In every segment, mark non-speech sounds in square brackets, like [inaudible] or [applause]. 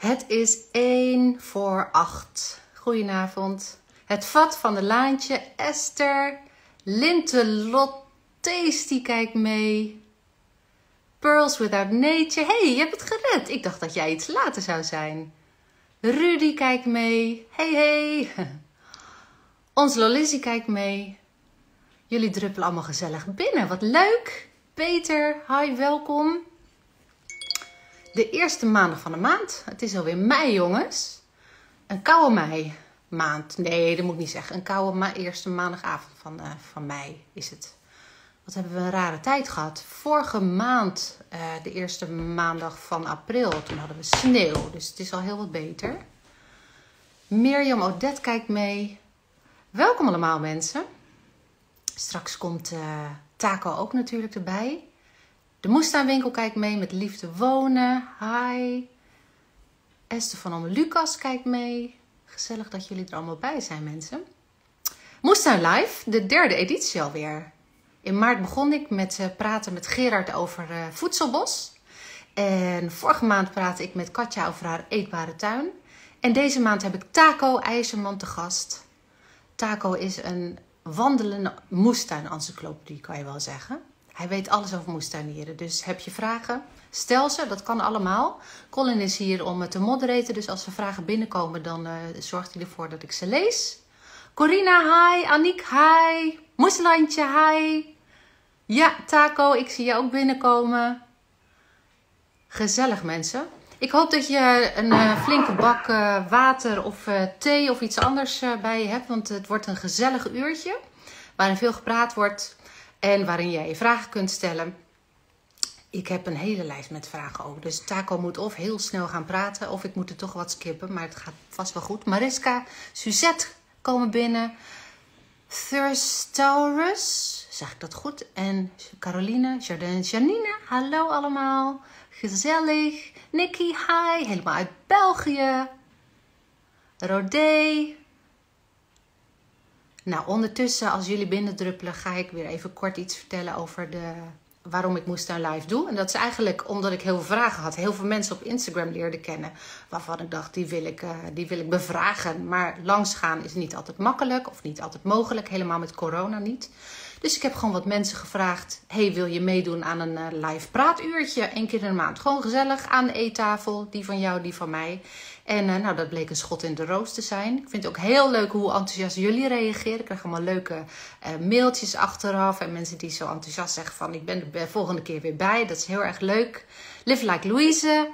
Het is 1 voor 8. Goedenavond. Het vat van de laantje. Esther. Lintelot. Tasty kijkt mee. Pearls Without Nature. hey, je hebt het gered. Ik dacht dat jij iets later zou zijn. Rudy kijkt mee. Hey, hey. [laughs] Ons Lolizzie kijkt mee. Jullie druppelen allemaal gezellig binnen. Wat leuk. Peter, hi, welkom. De eerste maandag van de maand. Het is alweer mei, jongens. Een koude mei maand. Nee, dat moet ik niet zeggen. Een koude ma eerste maandagavond van, uh, van mei is het. Wat hebben we een rare tijd gehad. Vorige maand, uh, de eerste maandag van april, toen hadden we sneeuw. Dus het is al heel wat beter. Mirjam Odette kijkt mee. Welkom allemaal mensen. Straks komt uh, Taco ook natuurlijk erbij. De moestuinwinkel kijkt mee met Liefde Wonen. Hi. Esther van Omme Lucas kijkt mee. Gezellig dat jullie er allemaal bij zijn, mensen. Moestuin Live, de derde editie alweer. In maart begon ik met uh, praten met Gerard over uh, voedselbos. En vorige maand praatte ik met Katja over haar eetbare tuin. En deze maand heb ik Taco IJzerman te gast. Taco is een wandelende moestuin-encyclopedie, kan je wel zeggen. Hij weet alles over moestuinieren. Dus heb je vragen, stel ze. Dat kan allemaal. Colin is hier om te moderaten. Dus als er vragen binnenkomen, dan uh, zorgt hij ervoor dat ik ze lees. Corina, hi. Aniek, hi. Moeslandje, hi. Ja, Taco, ik zie je ook binnenkomen. Gezellig, mensen. Ik hoop dat je een uh, flinke bak uh, water of thee of iets anders bij je hebt. Want het wordt een gezellig uurtje. Waarin veel gepraat wordt. En waarin jij je vragen kunt stellen. Ik heb een hele lijst met vragen ook. Dus Taco moet of heel snel gaan praten. Of ik moet er toch wat skippen. Maar het gaat vast wel goed. Mariska, Suzette komen binnen. Thirstaurus, zeg ik dat goed? En Caroline, Jardin, Janine. Hallo allemaal. Gezellig. Nikki, hi. Helemaal uit België. Rodé. Nou, ondertussen, als jullie binnendruppelen, ga ik weer even kort iets vertellen over de, waarom ik Moestuin Live doe. En dat is eigenlijk omdat ik heel veel vragen had. Heel veel mensen op Instagram leerde kennen. Waarvan ik dacht, die wil ik, uh, die wil ik bevragen. Maar langsgaan is niet altijd makkelijk of niet altijd mogelijk. Helemaal met corona niet. Dus ik heb gewoon wat mensen gevraagd. Hey, wil je meedoen aan een uh, live praatuurtje? Eén keer in de maand. Gewoon gezellig aan de eettafel. Die van jou, die van mij. En uh, nou, dat bleek een schot in de roos te zijn. Ik vind het ook heel leuk hoe enthousiast jullie reageren. Ik krijg allemaal leuke uh, mailtjes achteraf. En mensen die zo enthousiast zeggen van... ik ben de volgende keer weer bij. Dat is heel erg leuk. Live Like Louise.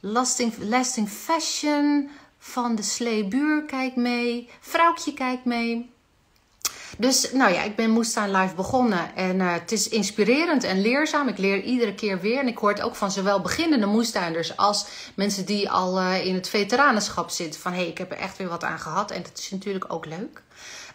Lasting, Lasting Fashion. Van de Sleebuur kijkt mee. Vrouwtje kijkt mee. Dus nou ja, ik ben Moestuin Live begonnen. En uh, het is inspirerend en leerzaam. Ik leer iedere keer weer. En ik hoor ook van zowel beginnende moestuinders als mensen die al uh, in het veteranenschap zitten. Van hé, hey, ik heb er echt weer wat aan gehad. En dat is natuurlijk ook leuk.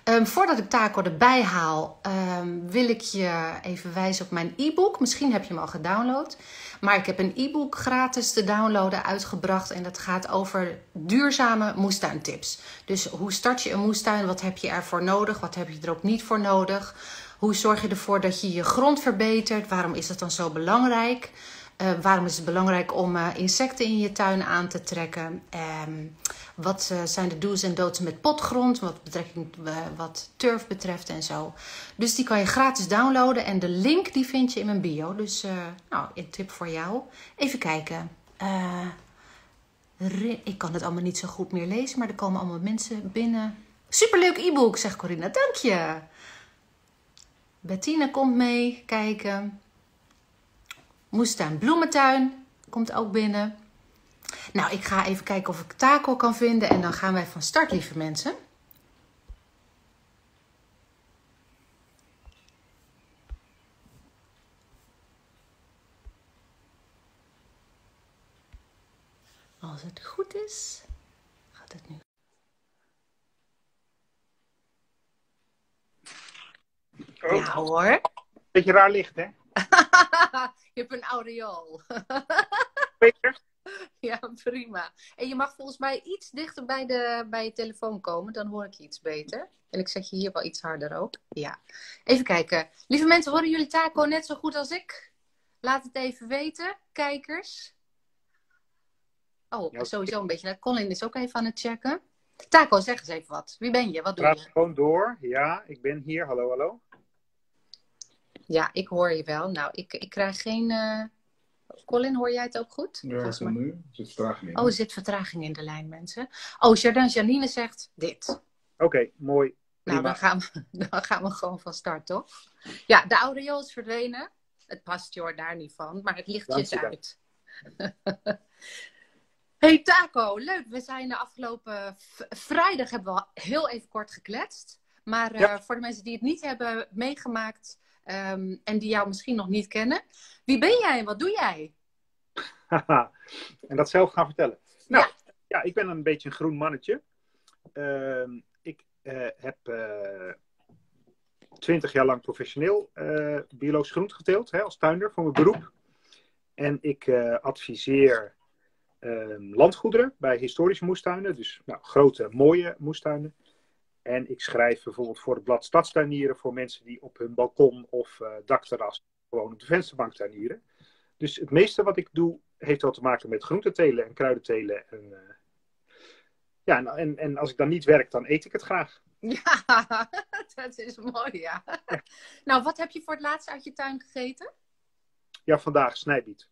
Um, voordat ik Taco erbij haal, um, wil ik je even wijzen op mijn e-book. Misschien heb je hem al gedownload. Maar ik heb een e-book gratis te downloaden uitgebracht. En dat gaat over duurzame moestuintips. Dus hoe start je een moestuin? Wat heb je ervoor nodig? Wat heb je er ook niet voor nodig? Hoe zorg je ervoor dat je je grond verbetert? Waarom is dat dan zo belangrijk? Uh, waarom is het belangrijk om uh, insecten in je tuin aan te trekken? Um, wat uh, zijn de do's en don'ts met potgrond? Wat, betrekking, wat turf betreft en zo. Dus die kan je gratis downloaden. En de link die vind je in mijn bio. Dus nou, een tip voor jou. Even kijken. ik kan het allemaal niet zo goed meer lezen. Maar er komen allemaal mensen binnen. Superleuk e-book, zegt Corina. Dank je. Bettina komt mee kijken. Moestuin Bloementuin komt ook binnen. Nou, ik ga even kijken of ik Taco kan vinden en dan gaan wij van start, lieve mensen. Als het goed is, gaat het nu. Oh. Ja hoor. Beetje raar licht, hè? Je hebt een aureool. [laughs] Beter? [laughs] Ja, prima. En je mag volgens mij iets dichter bij, de, bij je telefoon komen, dan hoor ik je iets beter. En ik zet je hier wel iets harder ook. Ja. Even kijken. Lieve mensen, horen jullie Taco net zo goed als ik? Laat het even weten, kijkers. Oh, Ja. sowieso een beetje. Colin is ook even aan het checken. Taco, zeg eens even wat. Wie ben je? Wat doe Praat je? gewoon door. Ja, ik ben hier. Hallo, hallo. Ja, ik hoor je wel. Nou, ik, ik krijg geen... eh, Colin, hoor jij het ook goed? Ja, Volgens mij. van nu. Er zit vertraging in. Oh, er zit vertraging in de lijn, mensen. Oh, Jardin Janine zegt dit. Oké, mooi. Nou, dan gaan, we, [laughs] dan gaan we gewoon van start, toch? Ja, de aureool is verdwenen. Het past je hoor daar niet van, maar het lichtje is uit. [laughs] hey Taco, leuk. We zijn de afgelopen vrijdag hebben we al heel even kort gekletst. Maar eh, Ja. voor de mensen die het niet hebben meegemaakt ehm, en die jou misschien nog niet kennen. Wie ben jij en wat doe jij? En dat zelf gaan vertellen. Nou, ja, ik ben een beetje een groen mannetje. Ehm, ik eh, heb twintig jaar lang professioneel eh, biologisch groente geteeld hè, als tuinder voor mijn beroep. En ik eh, adviseer ehm, landgoederen bij historische moestuinen, dus nou, grote, mooie moestuinen. En ik schrijf bijvoorbeeld voor het blad Stadstuinieren voor mensen die op hun balkon of eh, dakterras gewoon op de vensterbank tuinieren. Dus het meeste wat ik doe heeft wel te maken met groentetelen en kruidentelen. En, eh, ja, en, en, en als ik dan niet werk, dan eet ik het graag. Ja, [laughs] dat is mooi, ja. Nou, wat heb je voor het laatst uit je tuin gegeten? Ja, vandaag snijbiet.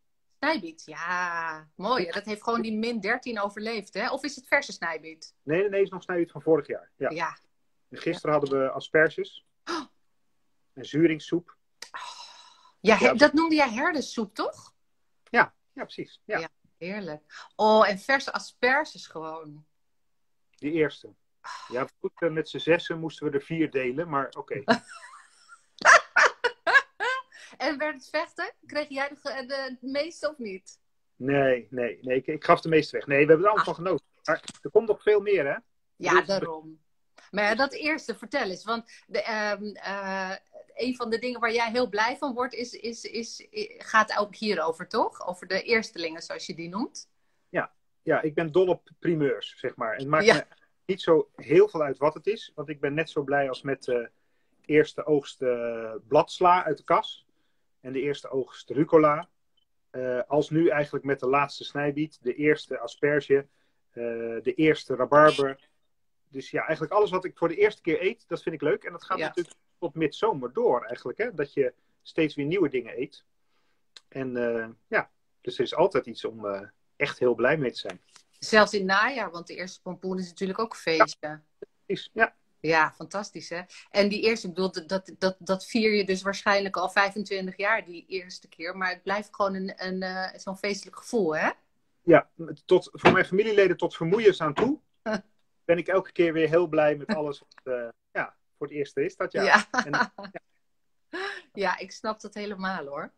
Snijbiet, ja, mooi. Dat heeft gewoon die min 13 overleefd, hè? Of is het verse snijbiet? Nee, nee, nee, is nog snijbiet van vorig jaar. Ja. Ja. En gisteren hadden we asperges. En zuringssoep. Ja, Ja. he- dat noemde jij herdensoep, toch? Ja, precies. Ja, Ja. Heerlijk. Oh, en verse asperges gewoon. die eerste. Ja, goed, eh, met z'n zessen moesten we er vier delen, maar oké. [laughs] En werd het vechten? Kreeg jij de, het meeste of niet? Nee, nee, nee, ik, ik gaf de meeste weg. Nee, we hebben er allemaal van genoten. Maar er komt nog veel meer, hè? Ja, Dus- daarom. Maar ja, dat eerste, vertel eens. Want de, ehm, eh, een van de dingen waar jij heel blij van wordt, is, is, is, gaat ook hierover, toch? Over de eerstelingen, zoals je die noemt. Ja, ik ben dol op primeurs, zeg maar. En het maakt Ja. me niet zo heel veel uit wat het is. Want ik ben net zo blij als met de eerste oogst eh, bladsla uit de kas. En de eerste oogst rucola. eh, als nu eigenlijk met de laatste snijbiet. De eerste asperge. eh, de eerste rabarber. Dus ja, eigenlijk alles wat ik voor de eerste keer eet, dat vind ik leuk. En dat gaat Ja. natuurlijk tot midzomer door eigenlijk. Hè? Dat je steeds weer nieuwe dingen eet. En eh, ja, dus er is altijd iets om echt heel blij mee te zijn. Zelfs in het najaar, want de eerste pompoen is natuurlijk ook een feestje. Is, ja, Ja, fantastisch hè. En die eerste, ik bedoel, dat, dat, dat, dat vier je dus waarschijnlijk al 25 jaar, die eerste keer. Maar het blijft gewoon een, een, eh, zo'n feestelijk gevoel hè. ja tot, voor mijn familieleden tot vermoeiens aan toe. [laughs] Ben ik elke keer weer heel blij met alles wat eh, ja, voor het eerst is dat jaar. Ja. En- [laughs] ja, ik snap dat helemaal hoor.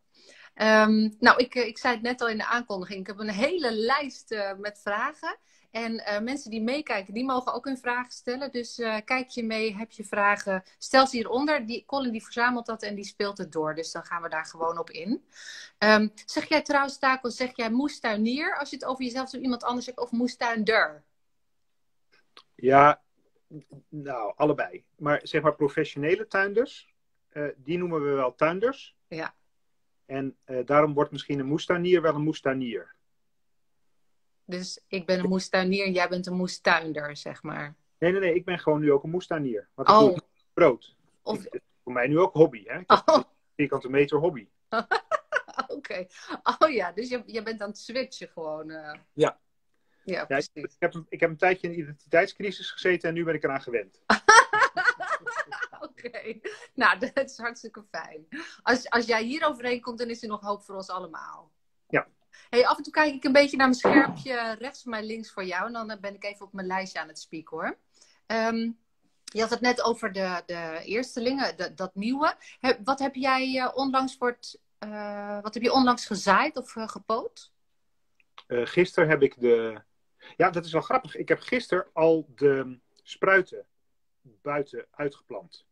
Ehm, nou, ik, eh, ik zei het net al in de aankondiging. Ik heb een hele lijst met vragen. En eh, mensen die meekijken, die mogen ook hun vragen stellen. Dus eh, kijk je mee, heb je vragen, stel ze hieronder. Die, Colin die verzamelt dat en die speelt het door. Dus dan gaan we daar gewoon op in. Ehm, zeg jij trouwens, Taco, zeg jij moestuinier? Als je het over jezelf of iemand anders zegt, of moestuinder? Ja, nou, allebei. Maar zeg maar professionele tuinders, eh, die noemen we wel tuinders. Ja. En daarom wordt misschien een moestuinier wel een moestuinier. Dus ik ben een moestuinier en jij bent een moestuinder, zeg maar. Nee, nee, nee, ik ben gewoon nu ook een moestuinier. Want ik Oh. doe brood. Of, voor mij nu ook hobby, hè? Ik oh, vierkante meter hobby. [laughs] Oké. Oh ja, dus je, je bent aan het switchen gewoon. eh. Ja. Ja, Ja, ik, heb, een- ik heb een tijdje in een identiteitscrisis gezeten en nu ben ik eraan gewend. [laughs] Oké. Nou, [laughs] dat is hartstikke fijn. Als, als jij hier overheen komt, dan is er nog hoop voor ons allemaal. Hey, af en toe kijk ik een beetje naar mijn schermpje rechts van mij, links voor jou. En dan eh, ben ik even op mijn lijstje aan het spieken hoor. Ehm, je had het net over de, de eerstelingen, de, dat nieuwe. Wat heb jij eh, onlangs voor het, eh, wat heb je onlangs gezaaid of gepoot? Eh, gisteren heb ik de. Ja, dat is wel grappig. Ik heb gisteren al de spruiten buiten uitgeplant.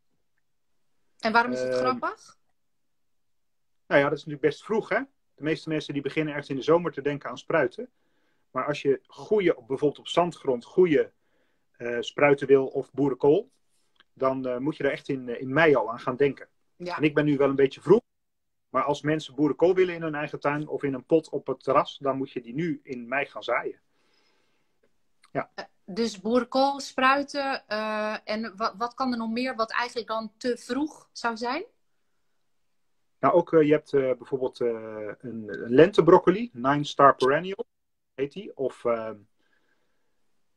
En waarom is het Ehm, grappig? Nou ja, dat is natuurlijk best vroeg, hè? De meeste mensen die beginnen ergens in de zomer te denken aan spruiten. Maar als je goede, bijvoorbeeld op zandgrond, goede eh, spruiten wil of boerenkool, dan eh, moet je daar echt in, eh, in mei al aan gaan denken. Ja. En ik ben nu wel een beetje vroeg. Maar als mensen boerenkool willen in hun eigen tuin of in een pot op het terras, dan moet je die nu in mei gaan zaaien. Ja. Dus boerenkool, spruiten. en wat, wat kan er nog meer wat eigenlijk dan te vroeg zou zijn? Nou, ook eh, je hebt eh, bijvoorbeeld eh, een, lentebroccoli, Nine Star Perennial, heet die. Of, eh,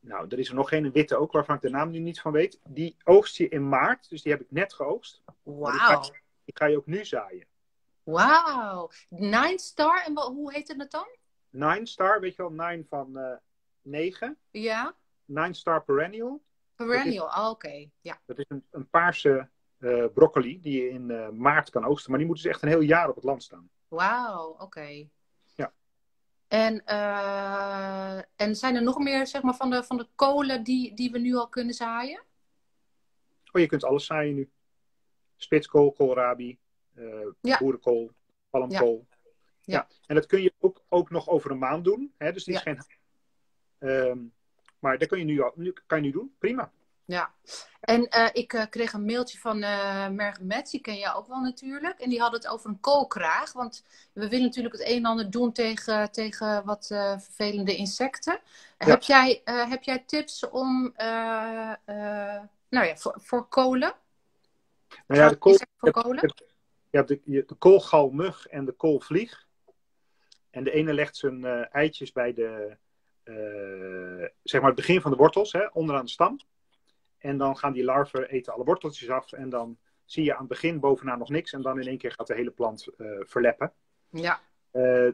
nou, er is er nog geen een witte ook, waarvan ik de naam nu niet van weet. Die oogst je in maart, dus die heb ik net geoogst. Wauw. Die ga je ook nu zaaien. Wauw. Nine star. En wat, hoe heet het dan? Nine Star, weet je wel, Nine van eh 9. Ja. Nine Star Perennial, Perennial. Oh, Oké. Ja. dat is een, een paarse broccoli die je in eh, maart kan oogsten. Maar die moeten dus echt een heel jaar op het land staan. Wauw. Oké. Ja. En, eh, en zijn er nog meer zeg maar, van, de, van de kolen die, die we nu al kunnen zaaien? Oh, je kunt alles zaaien nu. Spitskool, koolrabi, eh Ja. boerenkool, palmkool. Ja. En dat kun je ook, ook nog over een maand doen. Hè? Dus die is Ja. geen... Ehm, maar dat kun je nu, al- nu, kan je nu doen. Prima. Ja, en eh, ik eh, kreeg een mailtje van eh Merg Metz, die ken jij ook wel natuurlijk. En die had het over een koolkraag. Want we willen natuurlijk het een en ander doen tegen, tegen wat eh, vervelende insecten. Heb, jij, eh, heb jij tips om, eh, eh, nou ja, voor, voor kolen? Nou ja, de, kool, voor kolen? hebt de, de koolgalmug en de koolvlieg. En de ene legt zijn eh, eitjes bij de, eh, zeg maar het begin van de wortels, hè, onderaan de stam. En dan gaan die larven eten alle worteltjes af. En dan zie je aan het begin bovenaan nog niks. En dan in één keer gaat de hele plant eh, verleppen. Ja, Eh,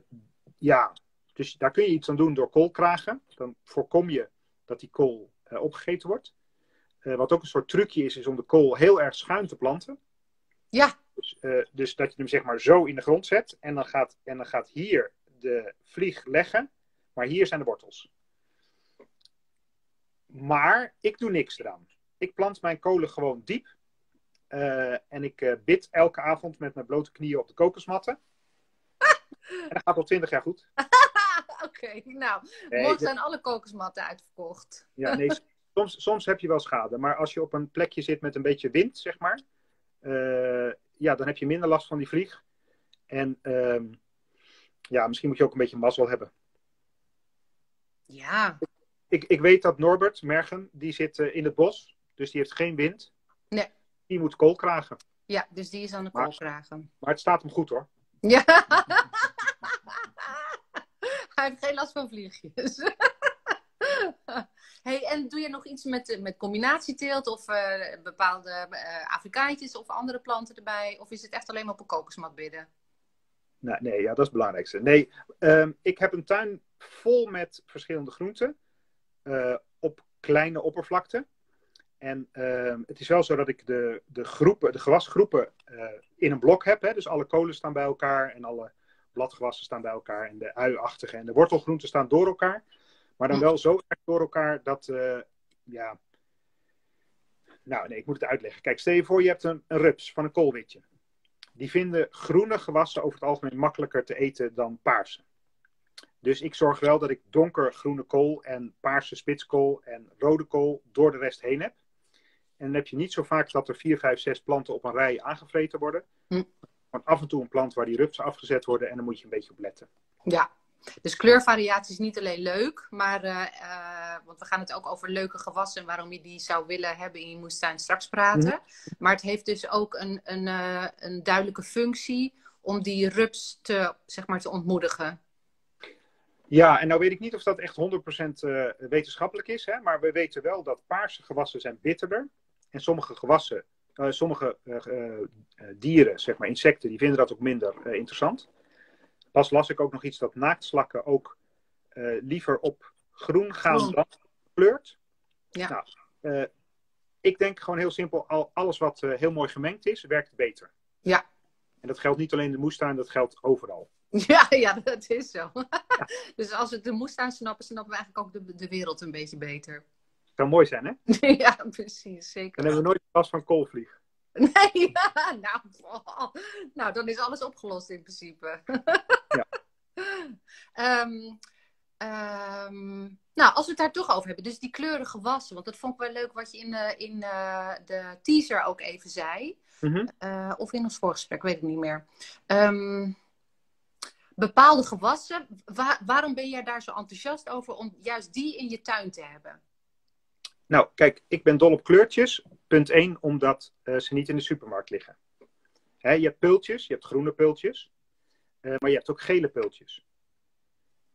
ja, dus daar kun je iets aan doen door koolkragen. Dan voorkom je dat die kool eh, opgegeten wordt. Wat ook een soort trucje is, is om de kool heel erg schuin te planten. ja, Dus, dus dat je hem zeg maar zo in de grond zet. En dan gaat, en dan gaat hier de vlieg leggen. Maar hier zijn de wortels. Maar ik doe niks eraan. Ik plant mijn kolen gewoon diep. Eh, en ik eh, bid elke avond met mijn blote knieën op de kokosmatten. [laughs] en dat gaat al twintig jaar goed. [laughs] oké. Nou, Nee, morgen zijn alle kokosmatten uitverkocht. Ja, nee, [laughs] soms, soms heb je wel schade. Maar als je op een plekje zit met een beetje wind, zeg maar. eh, ja, dan heb je minder last van die vlieg. En ehm, ja, misschien moet je ook een beetje mazzel hebben. Ja, Ik, ik weet dat Norbert Mergen, die zit in het bos. Dus die heeft geen wind. Nee. Die moet kool kragen. ja, dus die is aan de Maar- koolkragen. Maar het staat hem goed hoor. Ja. [laughs] Hij heeft geen last van vliegjes. [laughs] hey, en doe je nog iets met, met combinatieteelt of eh, bepaalde eh Afrikaantjes of andere planten erbij? Of is het echt alleen maar op een kokosmat bidden? Nee, nee ja, dat is het belangrijkste. Nee, ehm, ik heb een tuin vol met verschillende groenten. eh, op kleine oppervlakte. En ehm, het is wel zo dat ik de, de, groepen, de gewasgroepen eh, in een blok heb. Hè? Dus alle kolen staan bij elkaar en alle bladgewassen staan bij elkaar. En de uiachtige en de wortelgroenten staan door elkaar. Maar dan wel zo erg door elkaar dat, eh, ja... Nou, nee, ik moet het uitleggen. Kijk, stel je voor je hebt een, een rups van een koolwitje. Die vinden groene gewassen over het algemeen makkelijker te eten dan paarse. Dus ik zorg wel dat ik donkergroene kool en paarse spitskool en rode kool door de rest heen heb. En dan heb je niet zo vaak dat er 4, 5, 6 planten op een rij aangevreten worden. Hm. Maar af en toe een plant waar die rupsen afgezet worden en dan moet je een beetje op letten. Ja, dus kleurvariatie is niet alleen leuk, maar, eh, eh, want we gaan het ook over leuke gewassen en waarom je die zou willen hebben in je moestuin straks praten. Maar het heeft dus ook een, een, eh, een duidelijke functie om die rups te, zeg maar, te ontmoedigen. Ja, en nou weet ik niet of dat echt 100% eh, wetenschappelijk is, hè? maar we weten wel dat paarse gewassen zijn bitterder. En sommige gewassen, eh, sommige eh, eh, dieren, zeg maar insecten, die vinden dat ook minder interessant. Pas las ik ook nog iets dat naaktslakken ook liever op groen gaan dan kleurt. Ja. Nou, ik denk gewoon heel simpel, al, alles wat heel mooi gemengd is, werkt beter. Ja. En dat geldt niet alleen in de moestuin, dat geldt overal. [laughs] Ja, ja, dat is zo. [laughs] dus als we de moestuin snappen, snappen we eigenlijk ook de, de wereld een beetje beter. [laughs] zou mooi zijn, hè? ja, precies, zeker. Dan hebben we nooit last van koolvlieg. [laughs] Nee, ja, [laughs] nou, oh, nou, dan is alles opgelost in principe. Ja. Ehm, ehm, nou, als we het daar toch over hebben, dus die kleurige wassen, want dat vond ik wel leuk wat je in, de, in eh, de teaser ook even zei. Mhm. Eh, of in ons voorgesprek, weet ik niet meer. Ehm, bepaalde gewassen. waarom ben jij daar zo enthousiast over om juist die in je tuin te hebben? Nou, kijk, ik ben dol op kleurtjes. Punt 1, omdat uh, ze niet in de supermarkt liggen. Hè, je hebt pultjes, je hebt groene pultjes, uh, maar je hebt ook gele pultjes.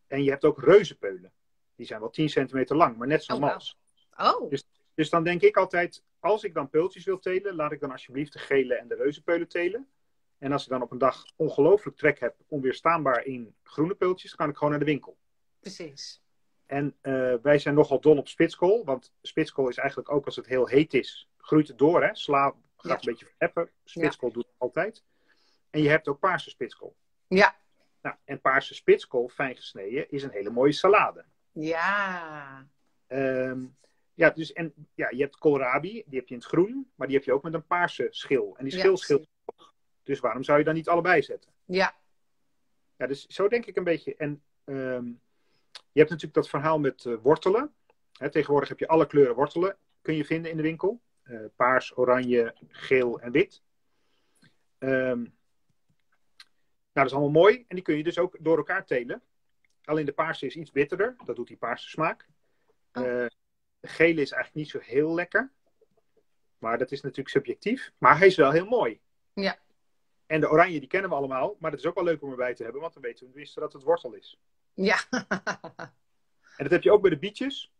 En je hebt ook reuzenpeulen. Die zijn wel 10 centimeter lang, maar net zo Oh, mals. Oh, Dus, dus dan denk ik altijd, als ik dan peultjes wil telen, laat ik dan alsjeblieft de gele en de reuzenpeulen telen. En als ik dan op een dag ongelooflijk trek heb, onweerstaanbaar in groene peultjes, dan kan ik gewoon naar de winkel. precies. En eh, wij zijn nogal dol op spitskool, want spitskool is eigenlijk ook als het heel heet is, groeit het door. Hè? Sla gaat Ja. een beetje verheffen, spitskool doet het altijd. En je hebt ook paarse spitskool. Ja. Nou, en paarse spitskool, fijn gesneden, is een hele mooie salade. Ja. Ehm, ja, dus, en ja, je hebt koolrabi, die heb je in het groen, maar die heb je ook met een paarse schil. En die Ja, schil scheelt. Dus waarom zou je dan niet allebei zetten? Ja. Ja, dus zo denk ik een beetje. En ehm, je hebt natuurlijk dat verhaal met eh, wortelen. Hè, tegenwoordig heb je alle kleuren wortelen, kun je vinden in de winkel. Eh, paars, oranje, geel en wit. Ehm, nou, dat is allemaal mooi. En die kun je dus ook door elkaar telen. Alleen de paarse is iets bitterder. Dat doet die paarse smaak. Oh. Eh, de gele is eigenlijk niet zo heel lekker. Maar dat is natuurlijk subjectief. Maar hij is wel heel mooi. Ja. En de oranje, die kennen we allemaal. Maar dat is ook wel leuk om erbij te hebben. Want dan weten we tenminste dat het wortel is. Ja. [laughs] En dat heb je ook bij de bietjes.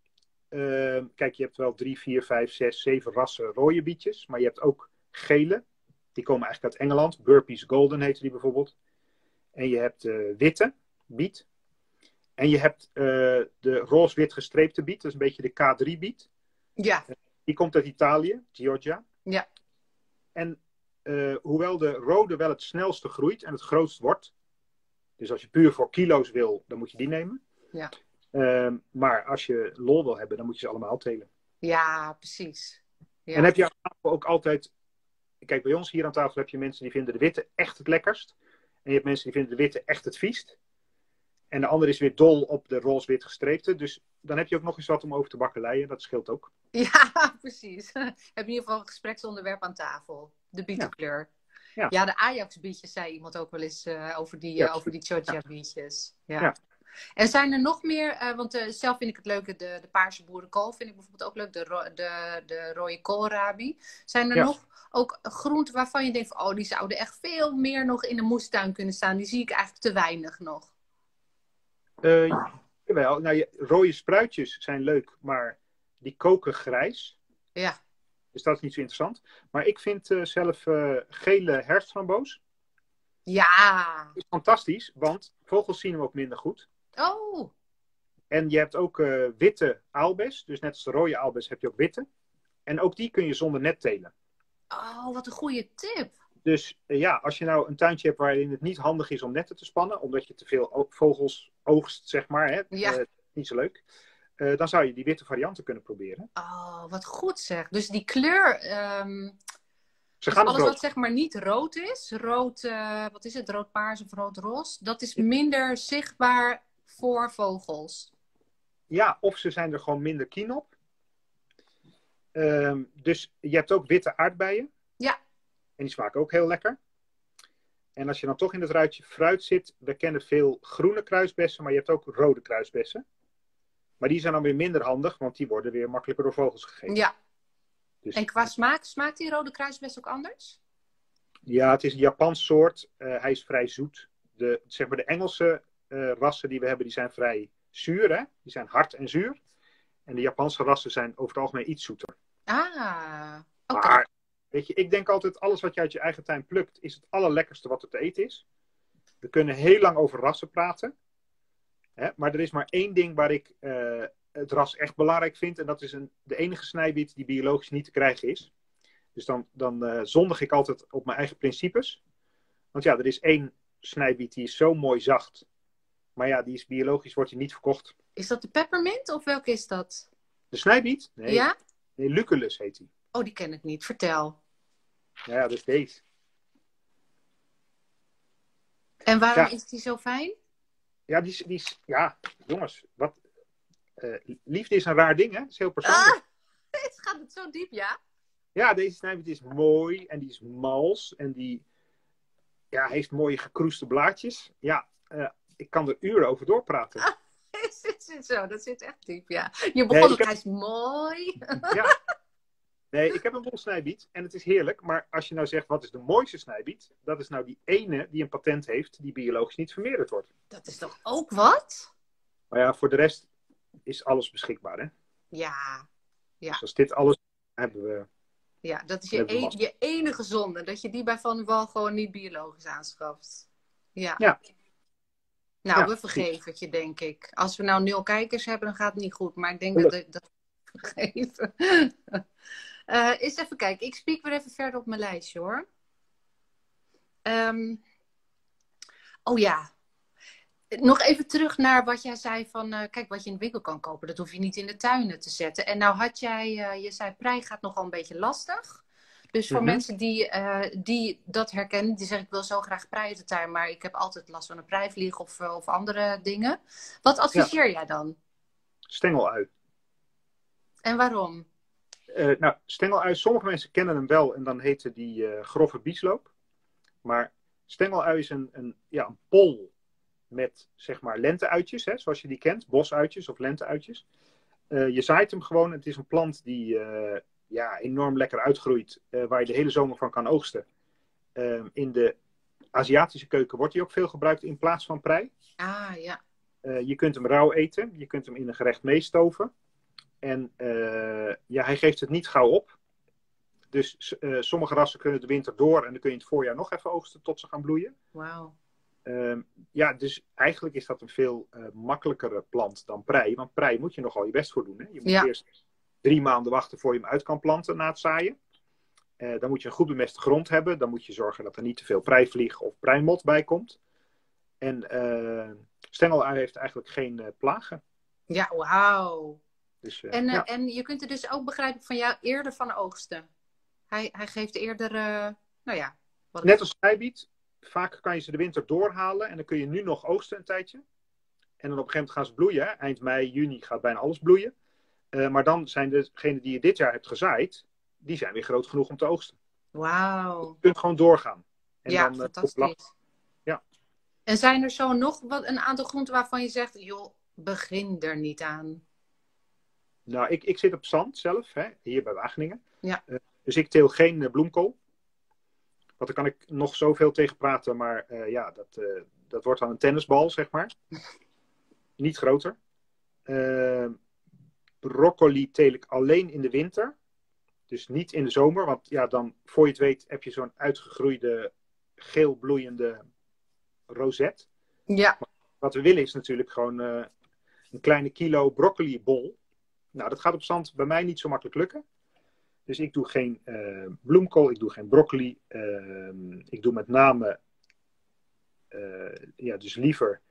Ehm, kijk, je hebt wel drie, vier, vijf, zes, zeven rassen rode bietjes. Maar je hebt ook gele. Die komen eigenlijk uit Engeland. Burpees Golden heette die bijvoorbeeld. En je hebt eh, witte biet. En je hebt eh, de roze-wit gestreepte biet. Dat is een beetje de K3-biet. ja. Die komt uit Italië, Georgia. Ja. En eh, hoewel de rode wel het snelste groeit en het grootst wordt. Dus als je puur voor kilo's wil, dan moet je die nemen. Ja. Ehm, maar als je lol wil hebben, dan moet je ze allemaal telen. Ja, precies. Ja. En heb je aan tafel ook altijd. Kijk, bij ons hier aan tafel heb je mensen die vinden de witte echt het lekkerst. En je hebt mensen die vinden de witte echt het viest. En de ander is weer dol op de roze-wit gestreepte. Dus dan heb je ook nog eens wat om over te bakkeleien. Dat scheelt ook. [laughs] Ja, precies. [laughs] Heb je in ieder geval een gespreksonderwerp aan tafel. De bietenkleur. Ja. Ja, de Ajax-bietjes zei iemand ook wel eens eh, over die, eh, over die Georgia-bietjes. Ja. Ja. En zijn er nog meer, eh, want zelf vind ik het leuk, de, de paarse boerenkool vind ik bijvoorbeeld ook leuk, de, ro- de, de rode koolrabi. Zijn er Ja. nog ook groenten waarvan je denkt van, oh, die zouden echt veel meer nog in de moestuin kunnen staan. Die zie ik eigenlijk te weinig nog. Jawel, nou, je, rode spruitjes zijn leuk, maar die koken grijs. Ja, Dus dat is niet zo interessant. Maar ik vind eh, zelf eh, gele herfstframboos ja. is fantastisch, want vogels zien hem ook minder goed. Oh, En je hebt ook eh, witte aalbes. Dus net als de rode aalbes heb je ook witte. En ook die kun je zonder net telen. oh, wat een goede tip. Dus ja, als je nou een tuintje hebt waarin het niet handig is om netten te spannen, omdat je te veel vogels oogst, zeg maar, hè, Ja. niet zo leuk, eh, dan zou je die witte varianten kunnen proberen. Oh, wat goed zeg. Dus die kleur, ehm, Ze dus gaan alles wat zeg maar niet rood is, rood, eh, wat is het, rood paars of rood ros, dat is minder zichtbaar voor vogels. Ja, of ze zijn er gewoon minder keen op. Ehm, dus je hebt ook witte aardbeien. Ja. En die smaken ook heel lekker. En als je dan toch in het ruitje fruit zit, we kennen veel groene kruisbessen, maar je hebt ook rode kruisbessen. Maar die zijn dan weer minder handig, want die worden weer makkelijker door vogels gegeten. Ja. Dus, En qua smaak, smaakt die rode kruisbest ook anders? Ja, het is een Japans soort. Eh, hij is vrij zoet. De, zeg maar de Engelse eh, rassen die we hebben, die zijn vrij zuur. Hè? Die zijn hard en zuur. En de Japanse rassen zijn over het algemeen iets zoeter. Ah, oké. Maar, weet je, ik denk altijd, alles wat je uit je eigen tuin plukt, is het allerlekkerste wat er te eten is. We kunnen heel lang over rassen praten. Hè? Maar er is maar één ding waar ik eh, het ras echt belangrijk vind. En dat is een, de enige snijbiet die biologisch niet te krijgen is. Dus dan, dan eh, zondig ik altijd op mijn eigen principes. Want ja, er is één snijbiet die is zo mooi zacht. Maar ja, die is biologisch, wordt die niet verkocht. Is dat de peppermint of welke is dat? De snijbiet? Nee, Ja? nee Lucullus heet die. Oh, die ken ik niet. Vertel. Ja, dat is deze. En waarom Ja. is die zo fijn? Ja, die, is- die is, ja, jongens, wat, eh, liefde is een raar ding, hè? Het is heel persoonlijk. Ah, [laughs] het gaat het zo diep, ja? Ja, deze snijbiet is mooi en die is mals en die ja, heeft mooie gekroeste blaadjes. Ja, eh, ik kan er uren over doorpraten. [laughs] Is het zo? Dat zit echt diep, ja. Je begon ook, heb- hij is mooi. Ja. [laughs] Nee, ik heb een bol snijbiet en het is heerlijk. Maar als je nou zegt, wat is de mooiste snijbiet? Dat is nou die ene die een patent heeft, die biologisch niet vermeerderd wordt. Dat is toch ook wat? Maar ja, voor de rest is alles beschikbaar. Hè? Ja, Ja. Dus als dit alles hebben we. ja dat is je, e- je enige zonde. Dat je die bij Van Wal gewoon niet biologisch aanschaft. Ja. Ja. Nou, Ja, we vergeven het je, denk ik. Als we nou nul kijkers hebben, dan gaat het niet goed. Maar ik denk dat dat [laughs] dat we vergeven. Eh eens even kijken. Ik spiek weer even verder op mijn lijstje, hoor. Ehm, oh ja. Nog even terug naar wat jij zei van... eh, kijk, wat je in de winkel kan kopen, dat hoef je niet in de tuinen te zetten. En nou had jij... eh, je zei, prei gaat nogal een beetje lastig. Dus voor Mhm. mensen die, die dat herkennen, die zeggen ik wil zo graag prei uit de tuin, maar ik heb altijd last van een preivlieg of, of andere dingen. Wat adviseer jij dan? Stengelui. En waarom? Eh, nou, stengelui, sommige mensen kennen hem wel en dan heette die eh, grove biesloop. Maar stengelui is een, een, ja, een pol met zeg maar lenteuitjes, hè, zoals je die kent, bosuitjes of lenteuitjes. Eh, je zaait hem gewoon. Het is een plant die ja, enorm lekker uitgroeit, waar je de hele zomer van kan oogsten. Eh, in de Aziatische keuken wordt hij ook veel gebruikt in plaats van prei. Ah, ja. Je kunt hem rauw eten, je kunt hem in een gerecht meestoven. En eh, ja, hij geeft het niet gauw op. Dus eh, sommige rassen kunnen de winter door en dan kun je in het voorjaar nog even oogsten tot ze gaan bloeien. Wauw. Ehm, ja, dus eigenlijk is dat een veel eh, makkelijkere plant dan prei. Want prei moet je nogal je best voor doen. Hè? Je moet Ja. eerst drie maanden wachten voor je hem uit kan planten na het zaaien. Dan moet je een goed bemeste grond hebben. Dan moet je zorgen dat er niet te veel preivlieg of preimot bij komt. En eh stengelui heeft eigenlijk geen plagen. Ja, wauw. Dus, eh, En, eh, ja. en je kunt er dus ook, begrijp ik, van jou eerder van oogsten. Hij, hij geeft eerder, eh, nou ja. Wat Net als snijbiet, vaak kan je ze de winter doorhalen en dan kun je nu nog oogsten een tijdje. En dan op een gegeven moment gaan ze bloeien. hè. Eind mei, juni gaat bijna alles bloeien. Maar dan zijn degenen die je dit jaar hebt gezaaid, die zijn weer groot genoeg om te oogsten. Wauw. Je kunt gewoon doorgaan. En Ja, dan, fantastisch. Ja. En zijn er zo nog wat, een aantal groenten waarvan je zegt, joh, begin er niet aan? Nou, ik, ik zit op zand zelf, hè, hier bij Wageningen. Ja. Eh, dus ik teel geen eh, bloemkool. Want daar kan ik nog zoveel tegen praten, maar eh, ja, dat, dat wordt dan een tennisbal, zeg maar. [laughs] Niet groter. Eh, broccoli teel ik alleen in de winter. Dus niet in de zomer, want ja, dan voor je het weet heb je zo'n uitgegroeide geel bloeiende roset. Ja, Wat we willen is natuurlijk gewoon een kleine kilo broccolibol. Nou, dat gaat op zand bij mij niet zo makkelijk lukken. Dus ik doe geen eh, bloemkool, ik doe geen broccoli. ehm, ik doe met name, eh, ja, dus liever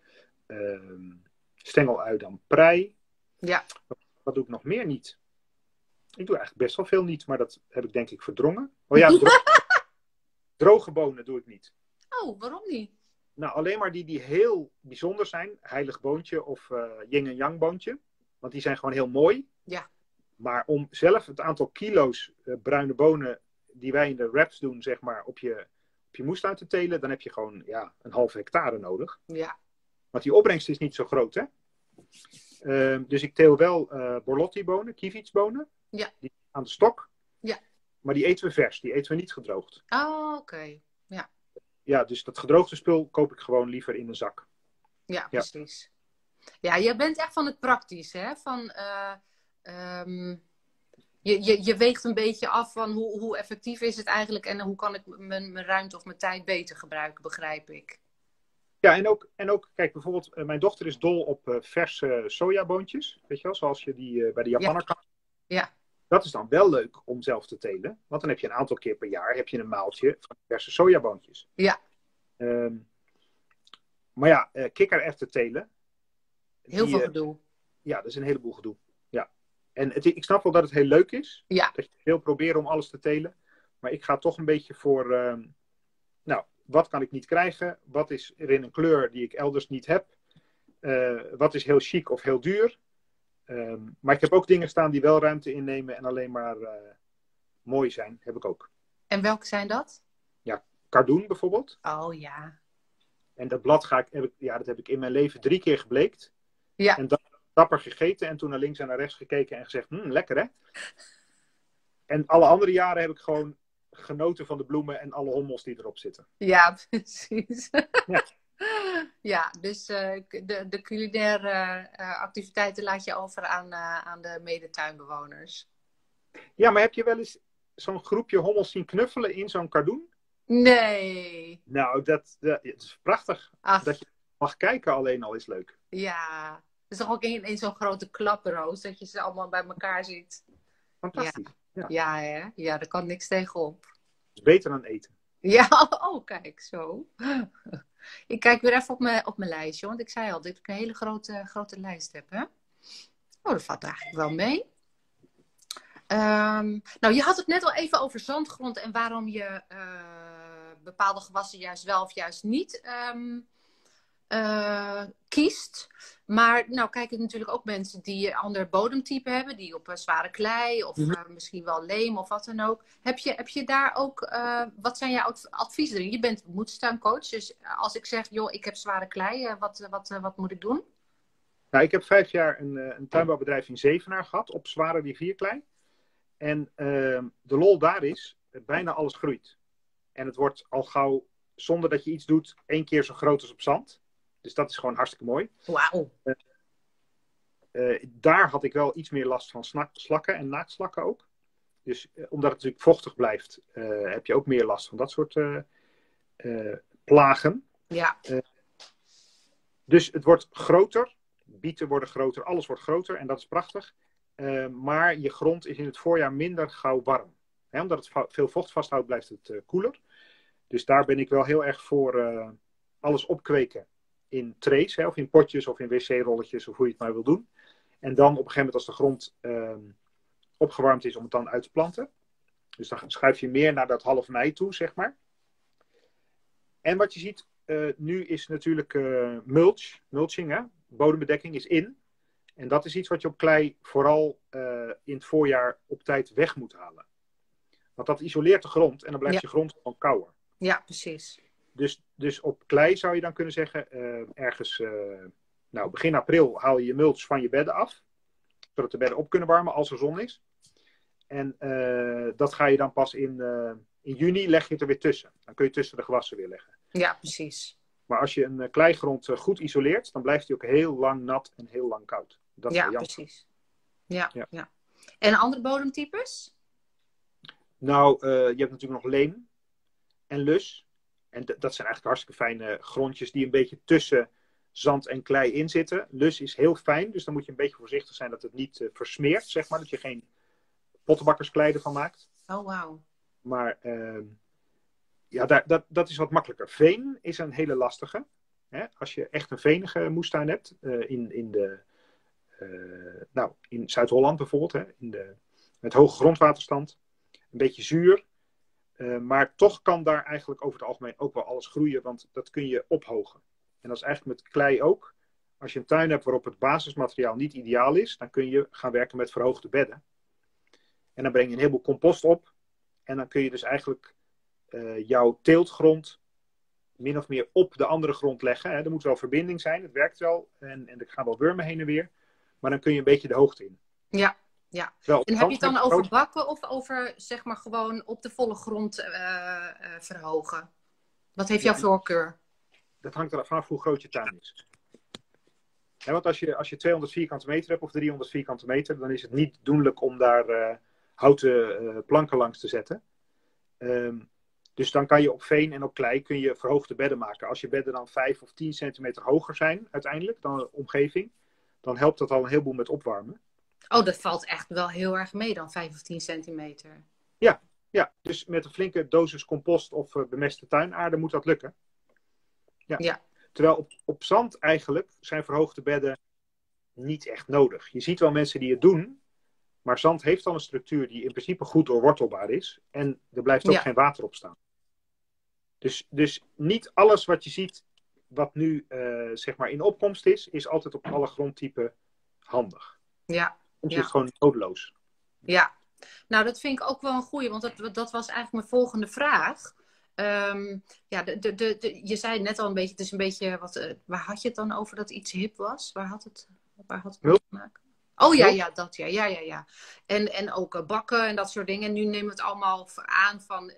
ehm stengelui dan prei. ja. Wat doe ik nog meer niet? Ik doe eigenlijk best wel veel niet, maar dat heb ik denk ik verdrongen. Oh ja, dro- [laughs] droge bonen doe ik niet. Oh, waarom niet? Nou, alleen maar die die heel bijzonder zijn. Heilig boontje of eh yin en yang boontje. Want die zijn gewoon heel mooi. Ja. Maar om zelf het aantal kilo's eh, bruine bonen die wij in de wraps doen, zeg maar, op je, op je moestuin te telen, dan heb je gewoon ja, een halve hectare nodig. Ja, Want die opbrengst is niet zo groot, hè? Ehm, dus ik teel wel eh borlotti-bonen, kievitsbonen. Ja. Die aan de stok. Ja. Maar die eten we vers, die eten we niet gedroogd. oh, oké. Ja, dus dat gedroogde spul koop ik gewoon liever in een zak. Ja, precies. Ja, jij bent echt van het praktisch, hè? Van, eh, ehm, je, je, je weegt een beetje af van hoe, hoe effectief is het eigenlijk en hoe kan ik mijn, mijn ruimte of mijn tijd beter gebruiken, begrijp ik. Ja, en ook, en ook kijk, bijvoorbeeld, eh, mijn dochter is dol op eh, verse sojaboontjes. Weet je wel, zoals je die bij de Japaner kan. Ja. Dat is dan wel leuk om zelf te telen. Want dan heb je een aantal keer per jaar heb je een maaltje van verse sojaboontjes. Ja. Ehm, maar ja, eh kikkererwten telen. Heel die, veel eh, gedoe. ja, dat is een heleboel gedoe. Ja. En het, ik snap wel dat het heel leuk is. Ja. Dat je wil proberen om alles te telen. Maar ik ga toch een beetje voor. ehm, nou, wat kan ik niet krijgen? Wat is er in een kleur die ik elders niet heb? Eh, wat is heel chic of heel duur? Ehm, maar ik heb ook dingen staan die wel ruimte innemen en alleen maar eh, mooi zijn. Heb ik ook. En welke zijn dat? Cardoen bijvoorbeeld. Oh ja. En dat blad ga ik, heb ik, ja, dat heb ik in mijn leven drie keer gebleekt. Ja. En dan dapper gegeten en toen naar links en naar rechts gekeken en gezegd, hm, lekker hè. En alle andere jaren heb ik gewoon genoten van de bloemen en alle hommels die erop zitten. Ja, [laughs] precies. Ja. Ja, dus eh, de, de culinaire eh, activiteiten laat je over aan, eh, aan de medetuinbewoners. Ja, maar heb je wel eens zo'n groepje hommels zien knuffelen in zo'n kardoen? Nee. Nou, dat, dat, het is prachtig. Ach, Dat je mag kijken alleen al is leuk. ja. Het is toch ook in, in zo'n grote klaproos dat je ze allemaal bij elkaar ziet. Fantastisch. Ja. Ja, hè? Ja, daar kan niks tegenop. is beter dan eten. Ja, [laughs] oh, kijk, zo. [laughs] Ik kijk weer even op mijn, op mijn lijstje, want ik zei al dat ik een hele grote, grote lijst heb, hè? Oh, dat valt eigenlijk wel mee. Ehm, nou, je had het net al even over zandgrond en waarom je eh, bepaalde gewassen juist wel of juist niet ehm, eh, kiest. Maar nou kijken natuurlijk ook mensen die een ander bodemtype hebben, die op zware klei of Mhm. eh, misschien wel leem of wat dan ook. Heb je, heb je daar ook, eh, wat zijn jouw adv- adviezen erin? Je bent moedstuincoach, dus als ik zeg, joh, ik heb zware klei, wat, wat, wat moet ik doen? Nou, ik heb vijf jaar een, een tuinbouwbedrijf in Zevenaar gehad op zware rivierklei. En ehm, de lol daar is, bijna alles groeit. En het wordt al gauw, zonder dat je iets doet, één keer zo groot als op zand. Dus dat is gewoon hartstikke mooi. Wauw. Eh, daar had ik wel iets meer last van snak- slakken en naaktslakken ook. Dus eh, omdat het natuurlijk vochtig blijft, eh, heb je ook meer last van dat soort eh, eh, plagen. Ja, Dus het wordt groter. Bieten worden groter, alles wordt groter en dat is prachtig. Eh, maar je grond is in het voorjaar minder gauw warm. Hè, omdat het veel vocht vasthoudt, blijft het eh, koeler. Dus daar ben ik wel heel erg voor eh, alles opkweken in trays, hè, of in potjes of in wc-rolletjes, of hoe je het maar wil doen. En dan op een gegeven moment als de grond ehm, opgewarmd is om het dan uit te planten. Dus dan schuif je meer naar dat half mei toe, zeg maar. En wat je ziet eh, nu is natuurlijk eh, mulch, mulching, hè? bodembedekking is in. En dat is iets wat je op klei vooral eh, in het voorjaar op tijd weg moet halen. Want dat isoleert de grond en dan blijft Ja. je grond gewoon kouder. ja, precies. Dus, dus op klei zou je dan kunnen zeggen, eh, ergens eh, nou, begin april haal je je mulch van je bedden af. Zodat de bedden op kunnen warmen als er zon is. En eh, dat ga je dan pas in, in juni leg je het er weer tussen. Dan kun je tussen de gewassen weer leggen. Ja, precies. Maar als je een kleigrond goed isoleert, dan blijft hij ook heel lang nat en heel lang koud. Dat is ja, precies. Ja, Ja. ja. En andere bodemtypes? Nou, je hebt natuurlijk nog leem en lus. En dat zijn eigenlijk hartstikke fijne grondjes die een beetje tussen zand en klei in zitten. Lus is heel fijn, dus dan moet je een beetje voorzichtig zijn dat het niet eh, versmeert, zeg maar. Dat je geen pottenbakkersklei ervan maakt. Oh, wauw. Maar ehm, ja, daar, dat, dat is wat makkelijker. Veen is een hele lastige. Hè? Als je echt een venige moestuin hebt, eh, in, in, de, eh, nou, in Zuid-Holland bijvoorbeeld, hè? In de, met hoge grondwaterstand, een beetje zuur. Eh, maar toch kan daar eigenlijk over het algemeen ook wel alles groeien, want dat kun je ophogen. En dat is eigenlijk met klei ook. Als je een tuin hebt waarop het basismateriaal niet ideaal is, dan kun je gaan werken met verhoogde bedden. En dan breng je een heleboel compost op. En dan kun je dus eigenlijk eh, jouw teeltgrond min of meer op de andere grond leggen. Hè. Er moet wel verbinding zijn, het werkt wel. En, en er gaan wel wormen heen en weer. Maar dan kun je een beetje de hoogte in. Ja, ja. Op En heb je het dan over bakken of over, zeg maar, gewoon op de volle grond eh, eh, verhogen? Wat heeft jouw Ja. voorkeur? Dat hangt er vanaf hoe groot je tuin is. Want als je, als je 200 vierkante meter hebt of 300 vierkante meter, dan is het niet doenlijk om daar eh, houten planken langs te zetten. Ehm, dus dan kan je op veen en op klei kun je verhoogde bedden maken. Als je bedden dan 5 of 10 centimeter hoger zijn uiteindelijk dan de omgeving, dan helpt dat al een heleboel met opwarmen. Oh, dat valt echt wel heel erg mee dan, 5 of 10 centimeter. Ja, dus met een flinke dosis compost of eh, bemeste tuinaarde moet dat lukken. Ja. Ja. Terwijl op, op zand eigenlijk zijn verhoogde bedden niet echt nodig. Je ziet wel mensen die het doen, maar zand heeft al een structuur die in principe goed doorwortelbaar is. En er blijft ook Ja. geen water op staan. Dus, dus niet alles wat je ziet, wat nu eh, zeg maar in opkomst is, is altijd op alle grondtypen handig. Ja, Soms Ja. is het gewoon nodeloos. ja. Nou, dat vind ik ook wel een goeie, want dat, dat was eigenlijk mijn volgende vraag. Ehm, ja, de, de, de, je zei net al een beetje, het is een beetje, wat, uh, waar had je het dan over dat iets hip was? Waar had het, waar had het mee te maken? Oh ja, ja, dat ja, ja, ja, ja. En, en ook uh, bakken en dat soort dingen. En nu nemen we het allemaal aan van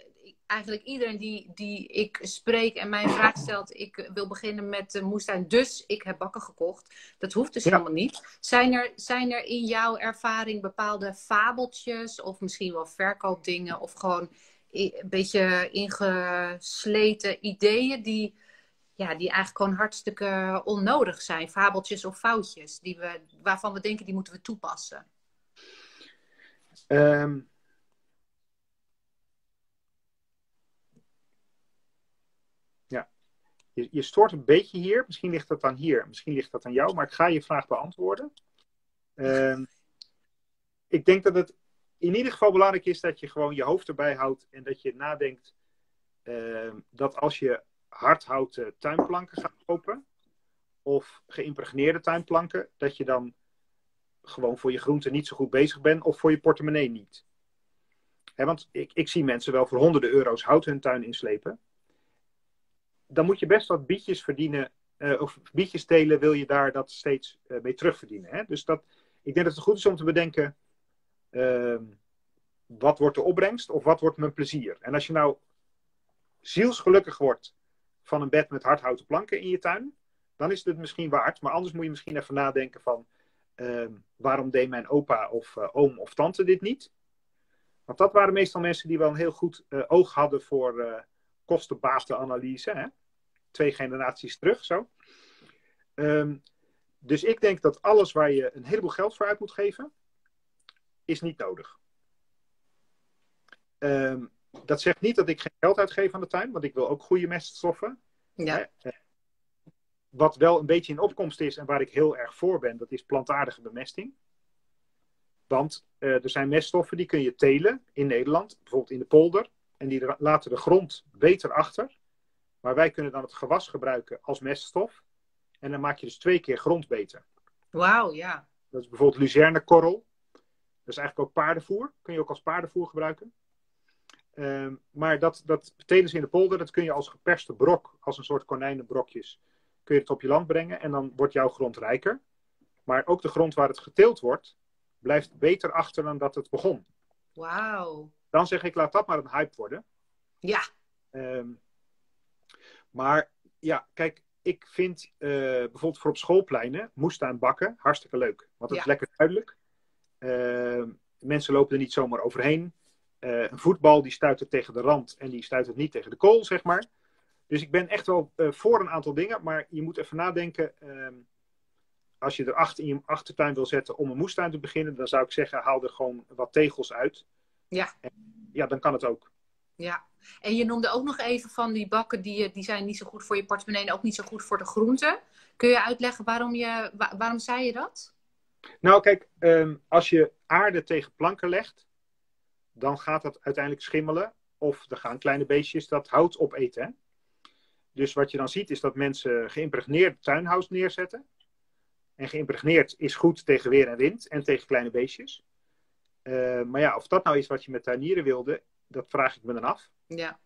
eigenlijk iedereen die, die ik spreek en mij een vraag stelt, ik wil beginnen met de moestuin, dus ik heb bakken gekocht. Dat hoeft dus helemaal niet. Zijn er, zijn er in jouw ervaring bepaalde fabeltjes of misschien wel verkoopdingen of gewoon een beetje ingesleten ideeën die, ja, die eigenlijk gewoon hartstikke onnodig zijn? Fabeltjes of foutjes die we, waarvan we denken die moeten we toepassen? Um Je, je stoort een beetje hier. Misschien ligt dat dan hier. Misschien ligt dat aan jou. Maar ik ga je vraag beantwoorden. Uh, ik denk dat het in ieder geval belangrijk is dat je gewoon je hoofd erbij houdt. En dat je nadenkt uh, dat als je hardhouten tuinplanken gaat kopen. Of geïmpregneerde tuinplanken. Dat je dan gewoon voor je groenten niet zo goed bezig bent. Of voor je portemonnee niet. want ik, ik zie mensen wel voor honderden euro's hout hun tuin inslepen dan moet je best wat bietjes verdienen. Uh, of bietjes telen, wil je daar dat steeds uh, mee terugverdienen. Hè? Dus dat, ik denk dat het goed is om te bedenken. Uh, wat wordt de opbrengst of wat wordt mijn plezier? En als je nou zielsgelukkig wordt van een bed met hardhouten planken in je tuin, dan is het misschien waard. Maar anders moet je misschien even nadenken van ehm, waarom deed mijn opa of uh, oom of tante dit niet? Want dat waren meestal mensen die wel een heel goed oog hadden voor kostenbatenanalyse. Hè? Twee generaties terug zo. Ehm, dus ik denk dat alles waar je een heleboel geld voor uit moet geven, is niet nodig. Um, dat zegt niet dat ik geen geld uitgeef aan de tuin, want ik wil ook goede meststoffen. Ja. Eh, wat wel een beetje in opkomst is en waar ik heel erg voor ben, dat is plantaardige bemesting. Want uh, er zijn meststoffen die kun je telen in Nederland, bijvoorbeeld in de polder. En die laten de grond beter achter. Maar wij kunnen dan het gewas gebruiken als meststof. En dan maak je dus twee keer grond beter. Wauw, ja. Dat is bijvoorbeeld luzernekorrel. Dat is eigenlijk ook paardenvoer. Kun je ook als paardenvoer gebruiken. Uh, maar dat, dat telen ze in de polder. Dat kun je als geperste brok, als een soort konijnenbrokjes, kun je het op je land brengen. En dan wordt jouw grond rijker. Maar ook de grond waar het geteeld wordt, blijft beter achter dan dat het begon. Wauw. Dan zeg ik, laat dat maar een hype worden. Ja. Um, maar ja, kijk, ik vind uh, bijvoorbeeld voor op schoolpleinen moestuin bakken hartstikke leuk. Want het ja. is lekker duidelijk. Uh, mensen lopen er niet zomaar overheen. Uh, een voetbal die stuit het tegen de rand en die stuit het niet tegen de kool, zeg maar. Dus ik ben echt wel voor een aantal dingen, maar je moet even nadenken. Ehm, als je er acht in je achtertuin wil zetten om een moestuin te beginnen, dan zou ik zeggen, haal er gewoon wat tegels uit. Ja. En, ja, dan kan het ook. Ja, en je noemde ook nog even van die bakken, die, die zijn niet zo goed voor je portemonnee en ook niet zo goed voor de groenten. Kun je uitleggen waarom, je, waarom zei je dat? Nou, kijk, um, als je aarde tegen planken legt, dan gaat dat uiteindelijk schimmelen. Of er gaan kleine beestjes dat hout opeten. Hè? Dus wat je dan ziet, is dat mensen geïmpregneerd tuinhout neerzetten. En geïmpregneerd is goed tegen weer en wind en tegen kleine beestjes. Uh, maar ja, of dat nou is wat je met tuinieren wilde, dat vraag ik me dan af. Ja.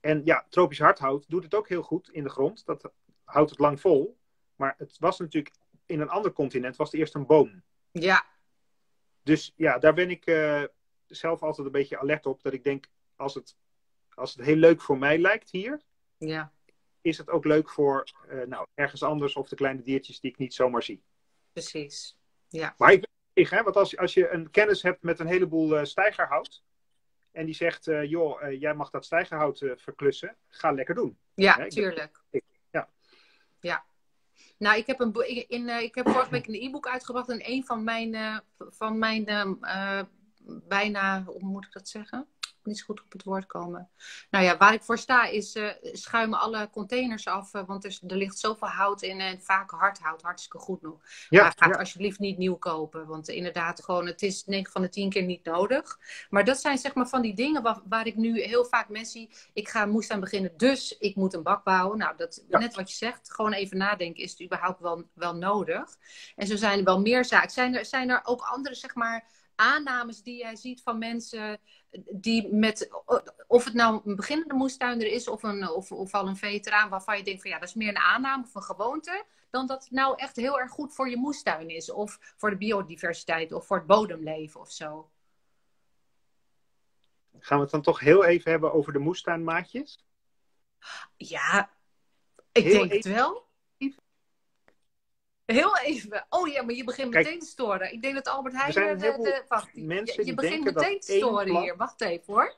En ja, tropisch hardhout doet het ook heel goed in de grond. Dat houdt het lang vol. Maar het was natuurlijk in een ander continent was het eerst een boom. Ja. Dus ja, daar ben ik uh, zelf altijd een beetje alert op. Dat ik denk, als het, als het heel leuk voor mij lijkt hier, ja. is het ook leuk voor uh, nou, ergens anders of de kleine diertjes die ik niet zomaar zie. Precies. Ja. Maar ik ben hè, want als, als je een kennis hebt met een heleboel uh, stijgerhout, en die zegt, uh, joh, uh, jij mag dat stijgerhout verklussen. Ga lekker doen. Ja, Hè? tuurlijk. Ik, ja. ja. Nou, ik heb, een, in, ik heb vorige week een e-book uitgebracht. En een van mijn, van mijn bijna, hoe moet ik dat zeggen? niet zo goed op het woord komen. Nou ja, waar ik voor sta is uh, schuimen alle containers af. Uh, want er, er, ligt zoveel hout in en vaak hardhout. Hartstikke goed nog. Ja, maar ga ja. alsjeblieft niet nieuw kopen. Want inderdaad, gewoon, het is 9 van de 10 keer niet nodig. Maar dat zijn zeg maar van die dingen waar, waar ik nu heel vaak mensen zie. Ik ga moest aan beginnen, dus ik moet een bak bouwen. Nou, dat, Ja. net wat je zegt. Gewoon even nadenken. Is het überhaupt wel, wel nodig? En zo zijn er wel meer zaken. Zijn er, zijn er ook andere, zeg maar aannames die jij ziet van mensen die met, of het nou een beginnende moestuinder is of, een, of, of al een veteraan waarvan je denkt van ja, dat is meer een aanname of een gewoonte, dan dat het nou echt heel erg goed voor je moestuin is of voor de biodiversiteit of voor het bodemleven of zo. Gaan we het dan toch heel even hebben over de moestuinmaatjes? Ja, ik denk het wel. Heel even. Oh ja, maar je begint meteen te storen. Ik denk dat Albert Heijn... De, de, wacht, mensen je, begint meteen te storen hier. Wacht even hoor.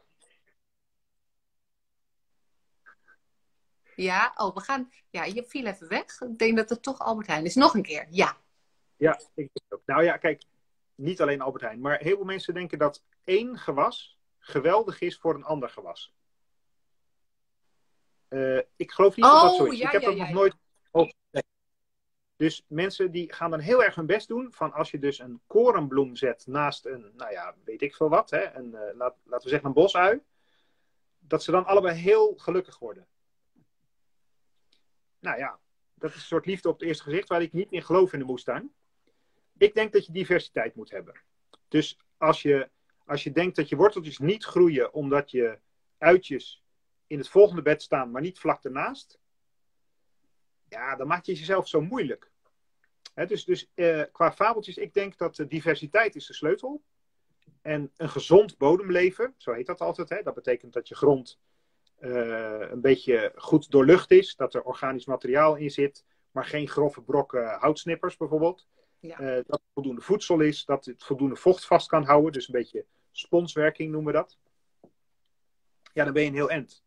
Ja, oh, we gaan... Ja, je viel even weg. Ik denk dat het toch Albert Heijn is. Nog een keer, ja. Ja, ik denk ook. Nou ja, kijk. Niet alleen Albert Heijn. Maar heel veel mensen denken dat één gewas geweldig is voor een ander gewas. Uh, ik geloof niet oh, dat dat zo is. Ja, ik heb ja, dat nog nooit dus mensen die gaan dan heel erg hun best doen. Van als je dus een korenbloem zet naast een, nou ja, weet ik veel wat. Hè, uh, laat, laten we zeggen een bosui. Dat ze dan allebei heel gelukkig worden. Nou ja, dat is een soort liefde op het eerste gezicht waar ik niet in geloof in de moestuin. Ik denk dat je diversiteit moet hebben. Dus als je, als je denkt dat je worteltjes niet groeien omdat je uitjes in het volgende bed staan, maar niet vlak ernaast. Ja, dan maak je jezelf zo moeilijk dus dus uh, qua fabeltjes, ik denk dat de diversiteit is de sleutel. En een gezond bodemleven, zo heet dat altijd. Hè? Dat betekent dat je grond uh, een beetje goed doorlucht is. Dat er organisch materiaal in zit, maar geen grove brokken houtsnippers bijvoorbeeld. Ja. Uh, dat er voldoende voedsel is, dat het voldoende vocht vast kan houden. Dus een beetje sponswerking noemen we dat. Ja, dan ben je een heel end.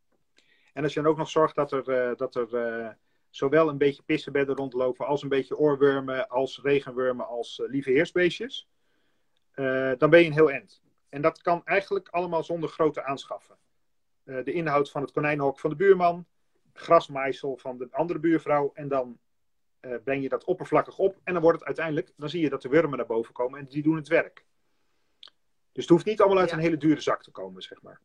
En als je dan ook nog zorgt dat er, dat er zowel een beetje pissenbedden rondlopen als een beetje oorwormen, als regenwormen, als uh, lieve heersbeestjes, uh, dan ben je een heel end. En dat kan eigenlijk allemaal zonder grote aanschaffen. Uh, de inhoud van het konijnenhok van de buurman, grasmaaisel van de andere buurvrouw en dan breng je dat oppervlakkig op en dan wordt het uiteindelijk, dan zie je dat de wormen naar boven komen en die doen het werk. Dus het hoeft niet allemaal uit een hele dure zak te komen, zeg maar.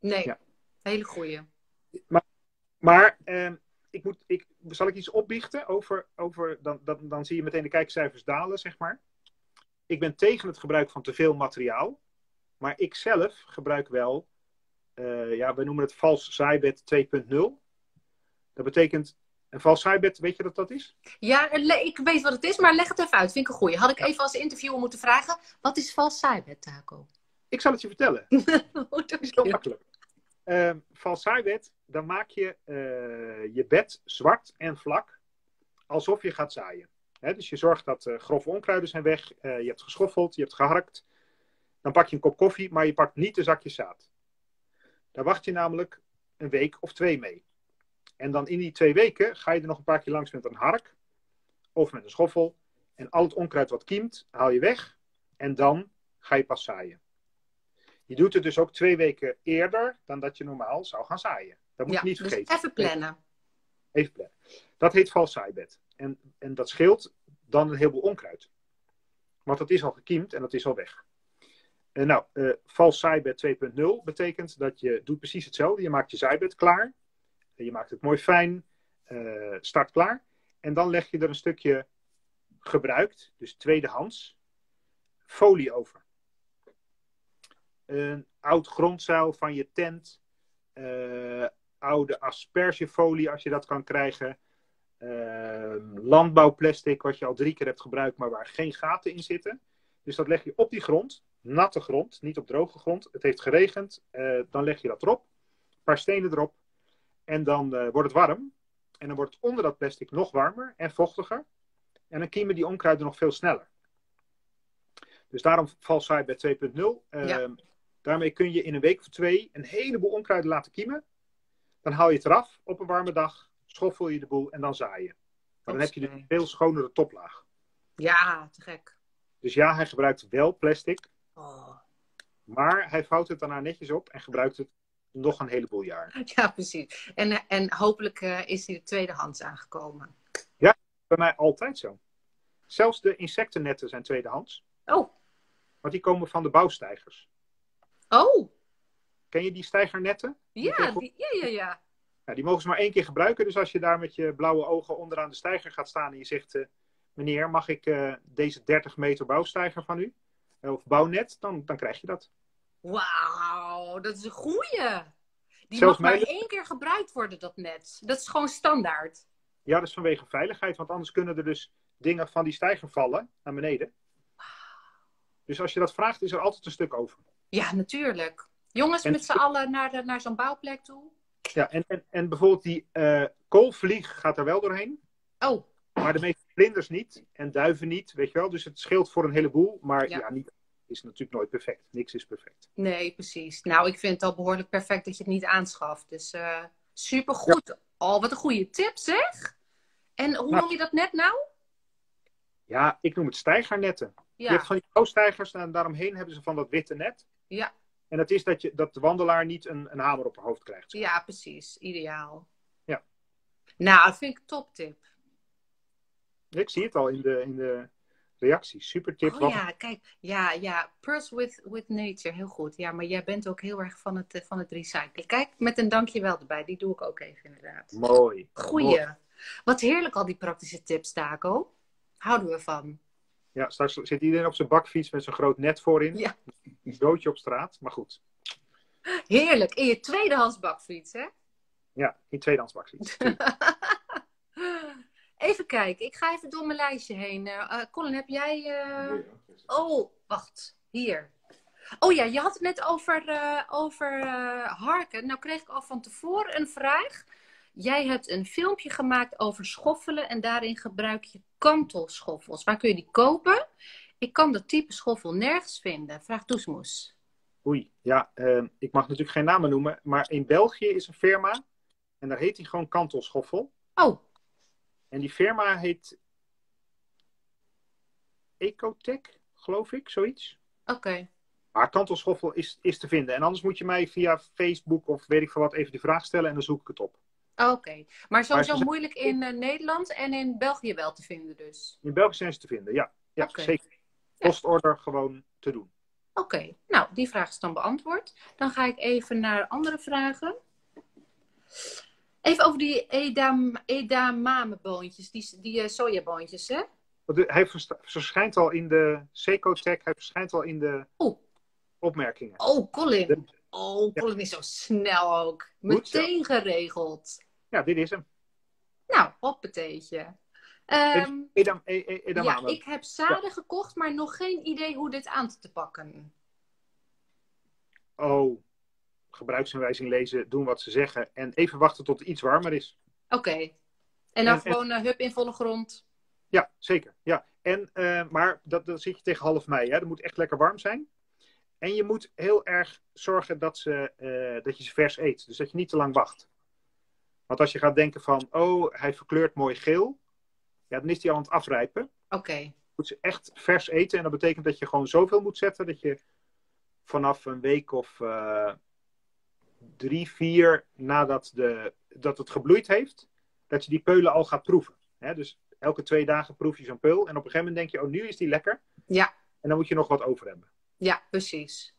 Nee, ja. hele goeie. Maar, maar ehm, ik moet, ik, zal ik iets opbiechten over, over dan, dan, dan zie je meteen de kijkcijfers dalen, zeg maar. Ik ben tegen het gebruik van te veel materiaal, maar ik zelf gebruik wel, uh, ja, we noemen het vals zaaibed 2.0. Dat betekent, een vals zaaibed, weet je wat dat is? Ja, ik weet wat het is, maar leg het even uit. Vind ik een goeie. Had ik even als interviewer moeten vragen, wat is vals zaaibed, Taco? Ik zal het je vertellen. dat is heel makkelijk. Uh, valsaaibed, dan maak je uh, je bed zwart en vlak, alsof je gaat zaaien. dus je zorgt dat uh, grove onkruiden zijn weg, uh, je hebt geschoffeld, je hebt geharkt. Dan pak je een kop koffie, maar je pakt niet de zakjes zaad. Daar wacht je namelijk een week of twee mee. En dan in die twee weken ga je er nog een paar keer langs met een hark of met een schoffel. En al het onkruid wat kiemt, haal je weg. En dan ga je pas zaaien. Je doet het dus ook twee weken eerder dan dat je normaal zou gaan zaaien. Dat moet je niet dus vergeten. even plannen. Even plannen. Dat heet vals zaaibed. En, en dat scheelt dan een heleboel onkruid. Want dat is al gekiemd en dat is al weg. En eh, nou, uh, vals zaaibed 2.0 betekent dat je doet precies hetzelfde. Je maakt je zaaibed klaar. Je maakt het mooi fijn. Uh, start klaar. En dan leg je er een stukje gebruikt, dus tweedehands, folie over een oud grondzuil van je tent, uh, oude aspergefolie als je dat kan krijgen, uh, landbouwplastic wat je al drie keer hebt gebruikt, maar waar geen gaten in zitten. Dus dat leg je op die grond, natte grond, niet op droge grond. Het heeft geregend, uh, dan leg je dat erop, een paar stenen erop en dan wordt het warm. En dan wordt het onder dat plastic nog warmer en vochtiger. En dan kiemen die onkruiden nog veel sneller. Dus daarom valsaai bij 2.0. Ja. Daarmee kun je in een week of twee een heleboel onkruiden laten kiemen. Dan haal je het eraf op een warme dag, schoffel je de boel en dan zaaien. Maar dan heb je dus een veel schonere toplaag. Ja, te gek. Dus ja, hij gebruikt wel plastic. Oh. Maar hij vouwt het daarna netjes op en gebruikt het nog een heleboel jaar. [laughs] Ja, precies. En, en hopelijk uh, is hij de tweedehands aangekomen. Ja, bij mij altijd zo. Zelfs de insectennetten zijn tweedehands. Oh. Want die komen van de bouwstijgers. Oh. Ken je die stijgernetten? Ja, die, ja, ja, ja. die mogen ze maar één keer gebruiken. Dus als je daar met je blauwe ogen onderaan de stijger gaat staan en je zegt: uh, Meneer, mag ik uh, deze 30 meter bouwstijger van u? of bouwnet, dan, dan krijg je dat. Wauw, dat is een goeie. Die Zelfs mag maar één keer gebruikt worden, dat net. Dat is gewoon standaard. Ja, dat is vanwege veiligheid, want anders kunnen er dus dingen van die stijger vallen naar beneden. Dus als je dat vraagt, is er altijd een stuk over. Ja, natuurlijk. Jongens, En- met z'n allen naar, de, naar zo'n bouwplek toe. Ja, en, en, en bijvoorbeeld die eh, koolvlieg gaat er wel doorheen, Oh, maar de meeste vlinders niet en duiven niet, weet je wel. Dus het scheelt voor een heleboel, maar Ja. ja, niet, is natuurlijk nooit perfect. Niks is perfect. nee, precies. Nou, ik vind het al behoorlijk perfect dat je het niet aanschaft. Dus eh supergoed. Oh, wat een goede tip, zeg. En hoe Nou. noem je dat net nou? Ja, ik noem het stijgernetten. Je Ja, hebt van die koolstijgers en daaromheen hebben ze van dat witte net. ja, En dat is dat, je, dat de wandelaar niet een, een hamer op haar hoofd krijgt. ja, precies. Ideaal. Ja. Nou, dat vind ik toptip. Ik zie het al in de, in de reacties. Super tip. Oh Wat- ja, kijk. Ja, ja. Pearls with, with nature. Heel goed. Ja, maar jij bent ook heel erg van het, eh, van het recyclen. Kijk, met een dankjewel erbij. Die doe ik ook even inderdaad. Mooi. Goeie. Mooi. Wat heerlijk al die praktische tips, Taco. Houden we van. Ja, straks zit iedereen op zijn bakfiets met zo'n groot net voorin. Ja. Een broodje op straat, maar goed. Heerlijk. In je tweedehands bakfiets, hè? Ja, in tweedehands bakfiets. [laughs] even kijken. Ik ga even door mijn lijstje heen. Eh, eh, Colin, heb jij... eh, Oh, wacht. Hier. Oh ja, je had het net over, eh, over harken. Nou kreeg ik al van tevoren een vraag. Jij hebt een filmpje gemaakt over schoffelen en daarin gebruik je kantelschoffels. Waar kun je die kopen? Ik kan dat type schoffel nergens vinden. Vraag Toesmoes. Oei, ja, eh, ik mag natuurlijk geen namen noemen, maar in België is een firma en daar heet die gewoon kantelschoffel. Oh, En die firma heet Ecotech, geloof ik, zoiets. oké. Maar kantelschoffel is, is te vinden. En anders moet je mij via Facebook of weet ik veel wat even die vraag stellen en dan zoek ik het op. Oké. Maar sowieso zijn- moeilijk in eh, Nederland en in België wel te vinden dus. In België zijn ze te vinden, ja. Ja, zeker. Postorder gewoon te doen. Oké, nou, die vraag is dan beantwoord. Dan ga ik even naar andere vragen. Even over die edam, edamameboontjes, die, die eh, sojaboontjes, hè? De- Hij verschijnt al in de Secotech, hij verschijnt al in de opmerkingen. Oh, Colin. De- Oh, Colin is zo snel ook. Meteen geregeld. Ja, dit is hem. Nou, hoppateetje. Edam, e, ja, ik heb zaden gekocht, maar nog geen idee hoe dit aan te pakken. Oh, gebruiksaanwijzing lezen, doen wat ze zeggen. En even wachten tot het iets warmer is. Oké. En dan En- en- gewoon eh, hup in volle grond. Ja, zeker. Ja. En, eh, maar dat, dat zit je tegen half mei. Hè. Dat moet echt lekker warm zijn. En je moet heel erg zorgen dat, ze, eh, dat je ze vers eet. Dus dat je niet te lang wacht. Want als je gaat denken van, oh, hij verkleurt mooi geel. Ja, dan is hij al aan het afrijpen. Oké. Je moet ze echt vers eten. En dat betekent dat je gewoon zoveel moet zetten. Dat je vanaf een week of eh, drie, vier nadat de, dat het gebloeid heeft. Dat je die peulen al gaat proeven. Hè? Dus elke twee dagen proef je zo'n peul. En op een gegeven moment denk je, oh, nu is die lekker. Ja. En dan moet je nog wat over hebben. Ja, precies.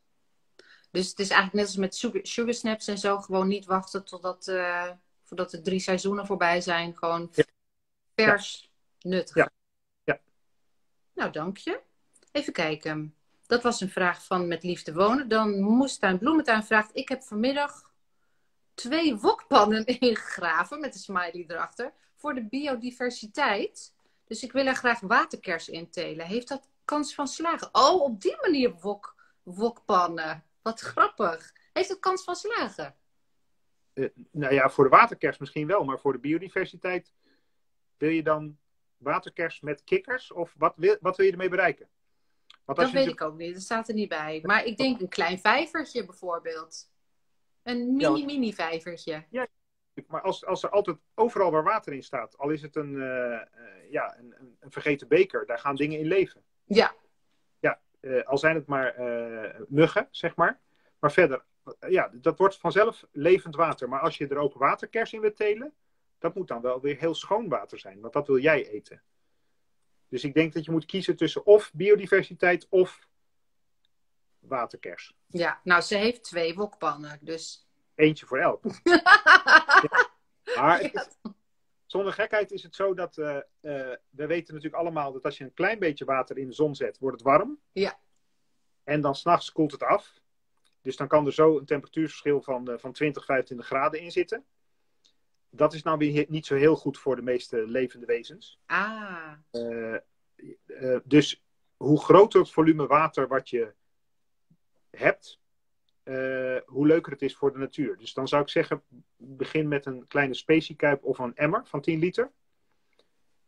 Dus het is eigenlijk net als met sugar, sugar snaps en zo. Gewoon niet wachten totdat eh, voordat de drie seizoenen voorbij zijn. Gewoon Ja. vers, nuttig. Ja. Ja. Nou, dank je. Even kijken. Dat was een vraag van Met Liefde Wonen. Dan Moestuin Bloementuin vraagt... Ik heb vanmiddag twee wokpannen [laughs] ingegraven... met een smiley erachter... voor de biodiversiteit. Dus ik wil er graag waterkers in telen. Heeft dat kans van slagen? Oh, op die manier wok, wokpannen. Wat grappig. Heeft het kans van slagen? Eh, nou ja, voor de waterkers misschien wel. Maar voor de biodiversiteit wil je dan waterkers met kikkers? Of wat wil, wat wil je ermee bereiken? Want Dat weet ik ook niet. Dat staat er niet bij. Maar ik denk een klein vijvertje bijvoorbeeld. Een Ja, mini, mini vijvertje. Maar als, als er altijd overal waar water in staat, al is het een, eh, eh, ja, een, een, vergeten beker, daar gaan dingen in leven. Ja, Eh, al zijn het maar muggen, zeg maar. Maar verder, ja, dat wordt vanzelf levend water. Maar als je er ook waterkers in wilt telen, dat moet dan wel weer heel schoon water zijn, want dat wil jij eten. Dus ik denk dat je moet kiezen tussen of biodiversiteit of waterkers. ja. Nou, ze heeft twee wokpannen. Dus. Eentje voor elk. [laughs] Maar is- zonder gekheid is het zo dat eh, eh, we weten natuurlijk allemaal dat als je een klein beetje water in de zon zet, wordt het warm. Ja. En dan s'nachts koelt het af. Dus dan kan er zo een temperatuurverschil van, uh, van 20, 25 graden in zitten. Dat is nou weer niet zo heel goed voor de meeste levende wezens. Ah. Uh, uh, dus hoe groter het volume water wat je hebt, hoe leuker het is voor de natuur. Dus dan zou ik zeggen, begin met een kleine speciekuip of een emmer van 10 liter.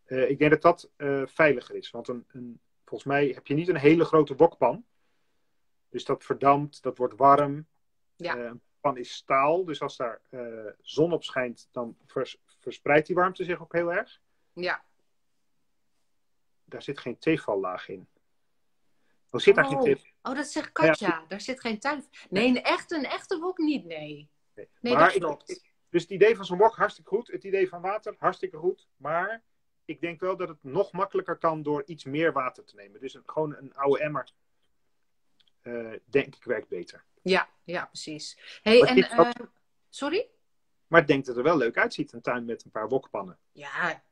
ik denk dat dat veiliger is. Want een, een, volgens mij heb je niet een hele grote wokpan. Dus dat verdampt, dat wordt warm. Ja. Uh, pan is staal, dus als daar uh, zon op schijnt, dan vers, verspreidt die warmte zich ook heel erg. Ja. Daar zit geen tevallaag in. Oh, zit daar oh. geen teval? Oh, dat zegt Katja. Ja, daar zit geen tuin. Nee, een echte, een echte wok niet, nee. Nee, nee maar dat klopt. Ik, dus het idee van zo'n wok, hartstikke goed. Het idee van water, hartstikke goed. Maar ik denk wel dat het nog makkelijker kan door iets meer water te nemen. Dus een, gewoon een oude emmer denk ik werkt beter. Ja, ja precies. Hey, en, uh, sorry? Maar ik denk dat het er wel leuk uitziet, een tuin met een paar wokpannen. Ja,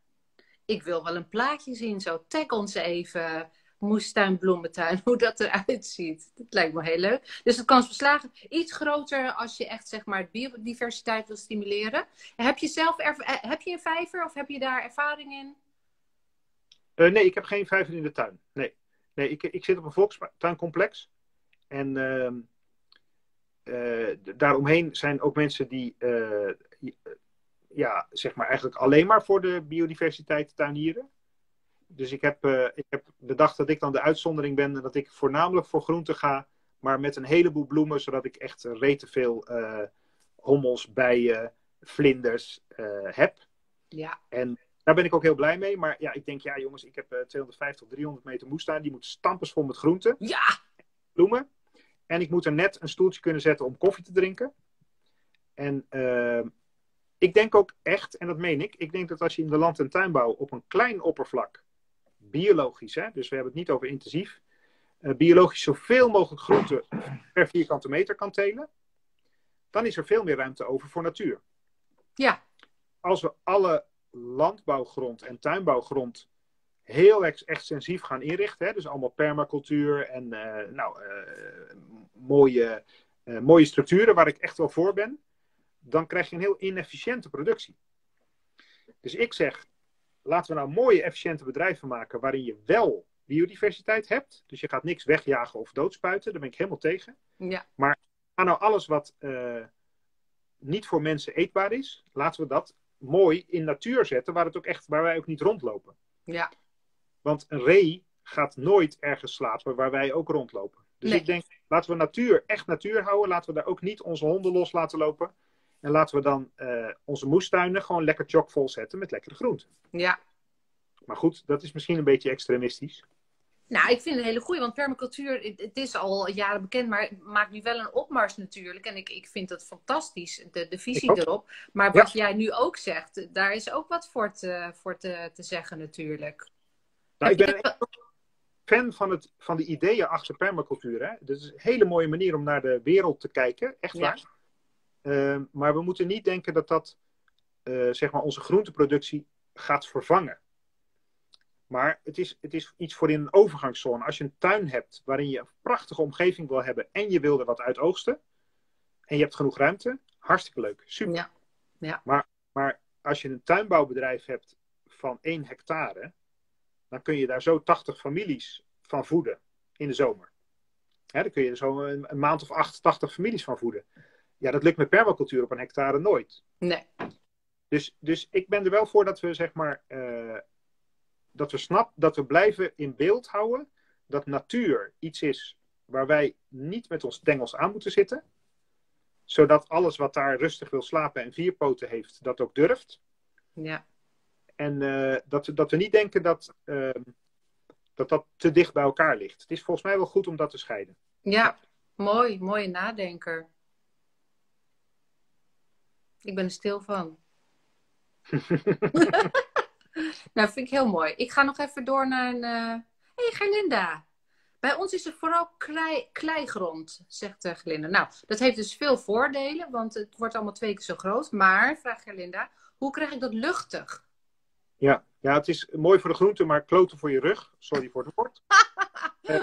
ik wil wel een plaatje zien. Zo, tag ons even, moestuin, bloementuin, [laughs] hoe dat eruit ziet. Dat lijkt me heel leuk. Dus het kans verslagen iets groter als je echt zeg maar biodiversiteit wil stimuleren. Heb je zelf heb je een vijver of heb je daar ervaring in? Uh, nee, ik heb geen vijver in de tuin. Nee, nee ik, ik zit op een volkstuincomplex. En uh, uh, daaromheen zijn ook mensen die, uh, ja, zeg maar eigenlijk alleen maar voor de biodiversiteit tuinieren. Dus ik heb, uh, ik heb bedacht dat ik dan de uitzondering ben en dat ik voornamelijk voor groenten ga, maar met een heleboel bloemen, zodat ik echt rete veel hommels, bijen, vlinders heb. Ja. En daar ben ik ook heel blij mee. Maar ja, ik denk, ja jongens, ik heb 250, 300 meter moestuin. Die moet stampensvol met groenten. Ja! Bloemen. En ik moet er net een stoeltje kunnen zetten om koffie te drinken. En uh, ik denk ook echt, en dat meen ik, ik denk dat als je in de land- en tuinbouw op een klein oppervlak, biologisch, hè, dus we hebben het niet over intensief, uh, biologisch zoveel mogelijk groenten per vierkante meter kan telen, dan is er veel meer ruimte over voor natuur. Ja. Als we alle landbouwgrond en tuinbouwgrond heel ex extensief gaan inrichten. Hè? Dus allemaal permacultuur en uh, nou, uh, mooie, uh, mooie structuren waar ik echt wel voor ben. Dan krijg je een heel inefficiënte productie. Dus ik zeg, laten we nou mooie, efficiënte bedrijven maken waarin je wel biodiversiteit hebt. Dus je gaat niks wegjagen of doodspuiten. Daar ben ik helemaal tegen. Ja. Maar ga nou alles wat niet voor mensen eetbaar is, laten we dat mooi in natuur zetten, waar, het ook echt, waar wij ook niet rondlopen. Ja. Want een ree gaat nooit ergens slapen waar wij ook rondlopen. Dus Nee. ik denk, laten we natuur echt natuur houden. Laten we daar ook niet onze honden los laten lopen. En laten we dan eh, onze moestuinen gewoon lekker chockvol zetten met lekkere groenten. Ja. Maar goed, dat is misschien een beetje extremistisch. Nou, ik vind het een hele goeie, want permacultuur, het, is al jaren bekend, maar het maakt nu wel een opmars natuurlijk. En ik, ik vind dat fantastisch, de, de visie erop. Maar wat jij nu ook zegt, daar is ook wat voor te, voor te, te zeggen natuurlijk. Nou, ik ben echt fan van, het, van de ideeën achter permacultuur. Hè? Dat is een hele mooie manier om naar de wereld te kijken. Echt Ja. waar. Ehm, maar we moeten niet denken dat dat eh, zeg maar onze groenteproductie gaat vervangen. Maar het is, het is iets voor in een overgangszone. Als je een tuin hebt waarin je een prachtige omgeving wil hebben en je wil er wat uit oogsten. En je hebt genoeg ruimte. Hartstikke leuk. Super. Ja. Maar als je een tuinbouwbedrijf hebt van 1 hectare, dan kun je daar zo 80 families van voeden in de zomer. Hè, dan kun je er zo een, een maand of 8, 80 families van voeden. Ja, dat lukt met permacultuur op een hectare nooit. Nee. Dus, dus ik ben er wel voor dat we zeg maar eh, dat we snap, dat we blijven in beeld houden dat natuur iets is waar wij niet met ons tengels aan moeten zitten. Zodat alles wat daar rustig wil slapen en vier poten heeft, dat ook durft. Ja. En eh, dat, we- dat we niet denken dat, ehm, dat dat te dicht bij elkaar ligt. Het is volgens mij wel goed om dat te scheiden. Ja, mooi, mooie nadenker. Ik ben er stil van. [laughs] nou, vind ik heel mooi. Ik ga nog even door naar een. eh hey, Gerlinda. Bij ons is er vooral klei, kleigrond, zegt uh, Gerlinda. Nou, dat heeft dus veel voordelen, want het wordt allemaal twee keer zo groot. Maar, vraagt Gerlinda, hoe krijg ik dat luchtig? Ja, ja, het is mooi voor de groente, maar kloten voor je rug. Sorry voor het woord. [laughs] Eh,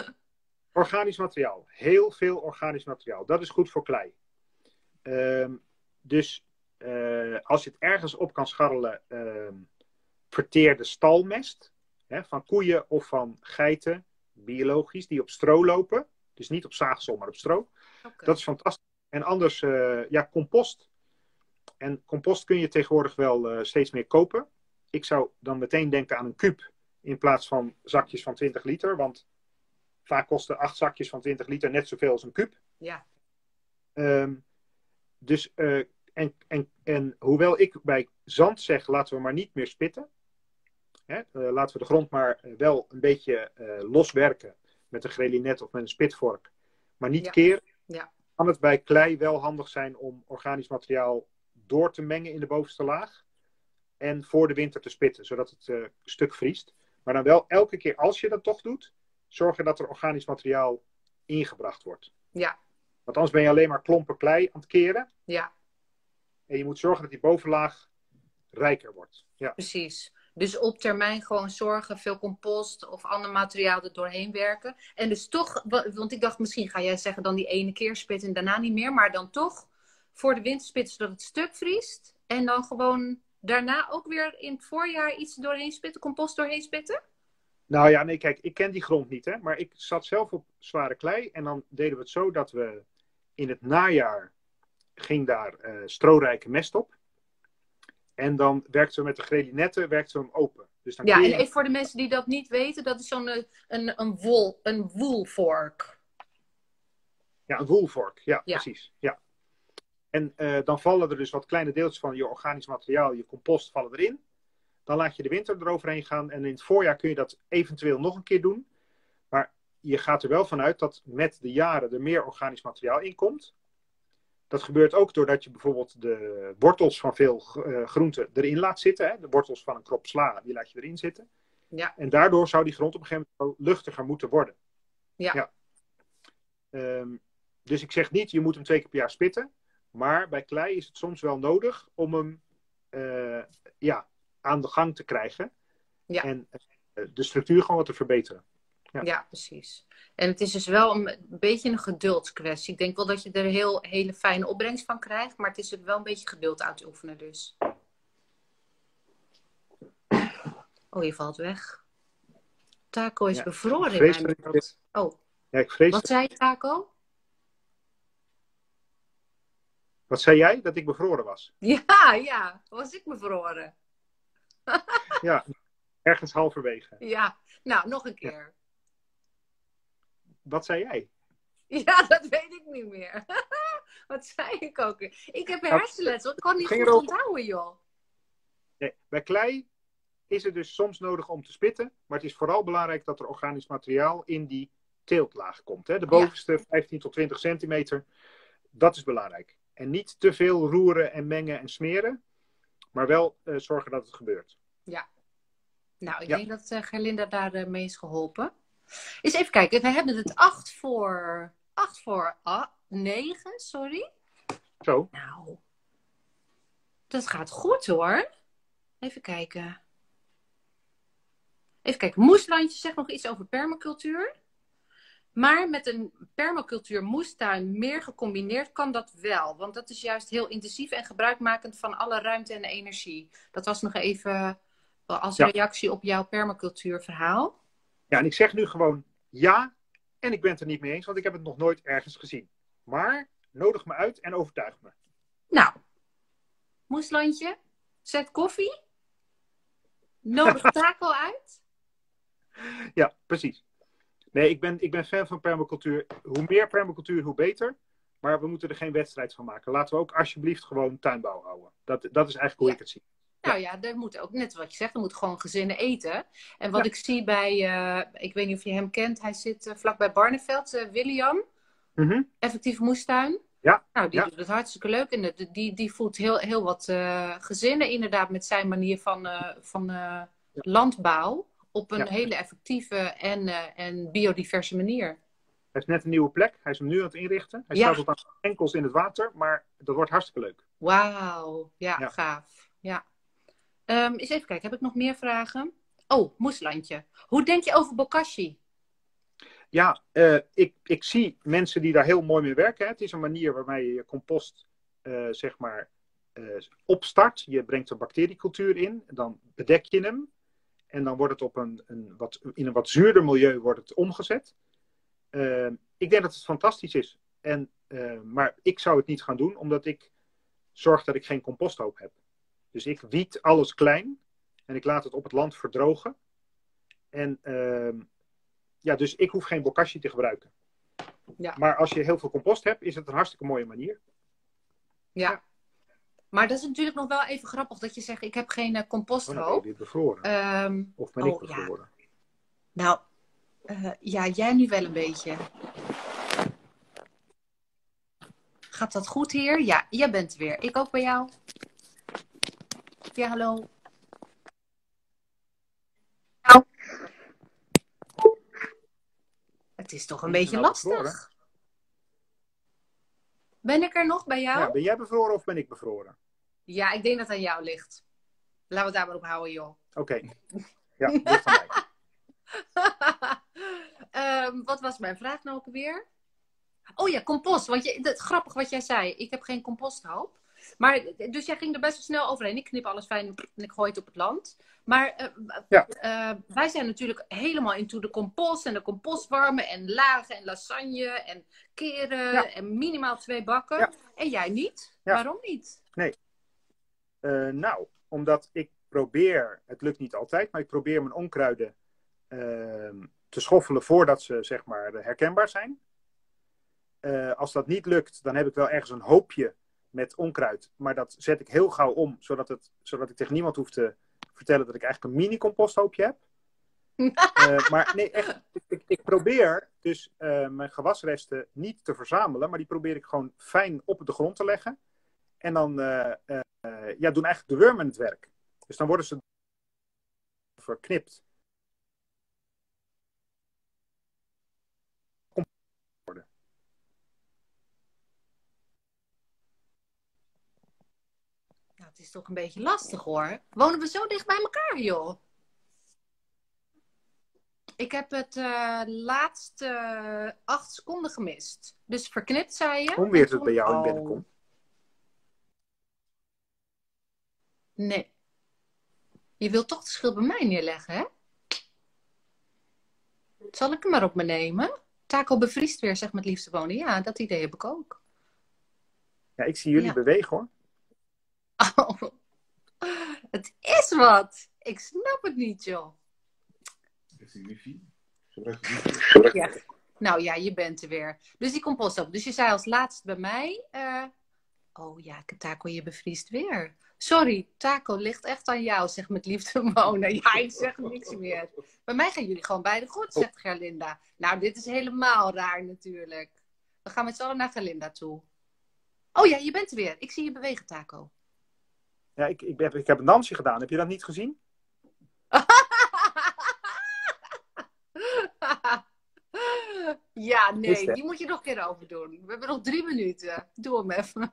Organisch materiaal. Heel veel organisch materiaal. Dat is goed voor klei. Ehm, dus eh, als je het ergens op kan scharrelen, ehm, verteerde stalmest. Hè, van koeien of van geiten, biologisch, die op stro lopen. Dus niet op zaagsel, maar op stro. Dat is fantastisch. En anders, eh, ja, compost. En compost kun je tegenwoordig wel steeds meer kopen. Ik zou dan meteen denken aan een kuub in plaats van zakjes van 20 liter. Want vaak kosten acht zakjes van 20 liter net zoveel als een kuub. Ja, Ehm, dus, eh, en, en, en hoewel ik bij zand zeg, laten we maar niet meer spitten. Hè? eh, laten we de grond maar eh, wel een beetje loswerken met een grelinet of met een spitvork. Maar niet Ja. keren. Ja. Kan het bij klei wel handig zijn om organisch materiaal door te mengen in de bovenste laag. En voor de winter te spitten, zodat het eh, stuk vriest. Maar dan wel elke keer als je dat toch doet, zorgen dat er organisch materiaal ingebracht wordt. ja, Want anders ben je alleen maar klompen klei aan het keren. ja, En je moet zorgen dat die bovenlaag rijker wordt. Ja, precies. Dus op termijn gewoon zorgen, veel compost of ander materiaal er doorheen werken. En dus toch, wa- want ik dacht misschien ga jij zeggen dan die ene keer spitten en daarna niet meer. Maar dan toch voor de winter spitten zodat het stuk vriest. En dan gewoon daarna ook weer in het voorjaar iets doorheen spitten, compost doorheen spitten? nou ja, nee, kijk, ik ken die grond niet, hè. Maar ik zat zelf op zware klei. En dan deden we het zo dat we in het najaar ging daar eh strorijke mest op. En dan werkten we met de grelinetten, werkten we hem open. Dus dan Ja, en even voor de mensen die dat niet weten, dat is zo'n eh, een, een, wol, een woolvork. Ja, een woolvork. Ja, Ja. precies. Ja. En eh, dan vallen er dus wat kleine deeltjes van je organisch materiaal, je compost, vallen erin. Dan laat je de winter eroverheen gaan. En in het voorjaar kun je dat eventueel nog een keer doen. Maar je gaat er wel vanuit dat met de jaren er meer organisch materiaal in komt. Dat gebeurt ook doordat je bijvoorbeeld de wortels van veel eh, groenten erin laat zitten. Hè? De wortels van een krop sla, die laat je erin zitten. Ja. En daardoor zou die grond op een gegeven moment luchtiger moeten worden. Ja. Ehm, dus ik zeg niet, je moet hem twee keer per jaar spitten. Maar bij klei is het soms wel nodig om hem eh, ja, aan de gang te krijgen. Ja. En eh, de structuur gewoon wat te verbeteren. Ja. Ja. precies. En het is dus wel een, een beetje een geduldskwestie. Ik denk wel dat je er heel hele fijne opbrengst van krijgt, maar het is er wel een beetje geduld uit te oefenen dus. Oh, je valt weg. Taco is Ja, bevroren in mijn beeld. Oh, Ja, ik vrees wat zei je, Taco? Wat zei jij? Dat ik bevroren was. [laughs] Ja, ja, was ik bevroren? [laughs] Ja, ergens halverwege. Ja, nou, nog een keer. Wat zei jij? [laughs] Ja, dat weet ik niet meer. Wat zei ik ook weer? Ik heb Nou, hersenletsel. Ik kan niet ging goed onthouden, joh. Nee, bij klei is het dus soms nodig om te spitten. Maar het is vooral belangrijk dat er organisch materiaal in die teeltlaag komt. Hè? De bovenste 15 tot 20 centimeter. Dat is belangrijk. En niet te veel roeren en mengen en smeren. Maar wel eh, zorgen dat het gebeurt. Nou, ik Ja. denk dat eh Gerlinda daar eh, mee is geholpen. Eens even kijken. We hebben het 8 voor... 8 voor... Ah, 9, sorry. Zo, Nou, dat gaat goed hoor. Even kijken. Even kijken. Moeslandje zegt nog iets over permacultuur. Maar met een permacultuur moestuin meer gecombineerd kan dat wel. Want dat is juist heel intensief en gebruikmakend van alle ruimte en energie. Dat was nog even eh, als Ja. reactie op jouw permacultuurverhaal. ja, en ik zeg nu gewoon ja. En ik ben het er niet mee eens, want ik heb het nog nooit ergens gezien. Maar nodig me uit en overtuig me. Nou, moeslandje, zet koffie. Nodig [laughs] taco uit. Ja, precies. Nee, ik ben, ik ben fan van permacultuur. Hoe meer permacultuur, hoe beter. Maar we moeten er geen wedstrijd van maken. Laten we ook alsjeblieft gewoon tuinbouw houden. Dat, dat is eigenlijk hoe Ja. ik het zie. Nou ja, er moet ook, net wat je zegt, er moet gewoon gezinnen eten. En wat Ja. ik zie bij, eh, ik weet niet of je hem kent, hij zit uh, vlakbij Barneveld, uh, William, Mhm. effectief moestuin. Ja, Nou, die ja. doet het hartstikke leuk en de- die, die voedt heel, heel wat gezinnen inderdaad met zijn manier van, van landbouw op een Ja. hele effectieve en, en biodiverse manier. Hij heeft net een nieuwe plek. Hij is hem nu aan het inrichten. Hij Ja. staat tot aan enkels in het water, maar dat wordt hartstikke leuk. Wauw, ja, Ja. gaaf. Ja. Um, eens even kijken, heb ik nog meer vragen? Oh, Moeslandje. Hoe denk je over bokashi? Ja, uh, ik, ik zie mensen die daar heel mooi mee werken. Hè. Het is een manier waarmee je je compost, uh, zeg maar, opstart. Je brengt een bacteriecultuur in, dan bedek je hem. En dan wordt het op een, een wat, in een wat zuurder milieu wordt het omgezet. ik denk dat het fantastisch is. En, maar ik zou het niet gaan doen, omdat ik zorg dat ik geen composthoop heb. Dus ik wiet alles klein en ik laat het op het land verdrogen. En ehm, ja, dus ik hoef geen bokashi te gebruiken. Ja. Maar als je heel veel compost hebt, is het een hartstikke mooie manier. Ja. Maar dat is natuurlijk nog wel even grappig dat je zegt: ik heb geen uh, composthoop. Oh, ben je bevroren? Um, of ben ik oh, bevroren? Ja. Nou, uh, ja, jij nu wel een beetje. Gaat dat goed hier? Ja, jij bent er weer. Ik ook bij jou. Ja, hallo. Het is toch een beetje lastig. Ben ik er nog bij jou? Ja, ben jij bevroren of ben ik bevroren? Ja, ik denk dat het aan jou ligt. Laten we het daar maar op houden, joh. Oké. [laughs] Ja, ligt van mij. um, [laughs] wat was mijn vraag nou ook weer? Oh ja, compost. Want je, het, grappig wat jij zei. Ik heb geen composthoop. Maar, dus jij ging er best wel snel overheen. Ik knip alles fijn en ik gooi het op het land. Maar uh, ja. uh, wij zijn natuurlijk helemaal into de compost en de compostwarmen en lagen en lasagne en keren en minimaal twee bakken. Ja. En jij niet? Waarom niet? Nee. Uh, nou, omdat ik probeer, het lukt niet altijd, maar ik probeer mijn onkruiden ehm, te schoffelen voordat ze zeg maar herkenbaar zijn. als dat niet lukt, dan heb ik wel ergens een hoopje met onkruid. Maar dat zet ik heel gauw om, zodat, het, zodat ik tegen niemand hoef te vertellen dat ik eigenlijk een mini-composthoopje heb. uh, [laughs] maar nee, echt, ik, ik probeer dus uh, mijn gewasresten niet te verzamelen, maar die probeer ik gewoon fijn op de grond te leggen. En dan uh, ja, doen eigenlijk de wormen het werk. Dus dan worden ze verknipt. het is toch een beetje lastig hoor. Wonen we zo dicht bij elkaar, joh? Ik heb het uh, laatste acht seconden gemist. Dus verknipt, zei je. Hoe weer het bij jou in oh. Nee. Je wilt toch de schuld bij mij neerleggen, hè? Zal ik hem maar op me nemen? Taco bevriest weer, zeg met liefste wonen. Ja, dat idee heb ik ook. Ja, ik zie jullie bewegen hoor. Oh, het is wat. Ik snap het niet, joh. Is die wifi? Ja. Nou ja, je bent er weer. Dus die compost op. Dus je zei als laatst bij mij... Uh... Oh ja, Taco, je bevriest weer. Sorry, Taco ligt echt aan jou, zeg met liefde wonen. Ja, ik zeg niks meer. Bij mij gaan jullie gewoon beide goed, zegt Gerlinda. Nou, dit is helemaal raar natuurlijk. We gaan met z'n allen naar Gerlinda toe. Oh ja, je bent er weer. Ik zie je bewegen, Taco. Ja, ik, ik, heb, ik heb een dansje gedaan. Heb je dat niet gezien? [laughs] ja, nee, die moet je nog een keer over doen. We hebben nog drie minuten. Doe hem even.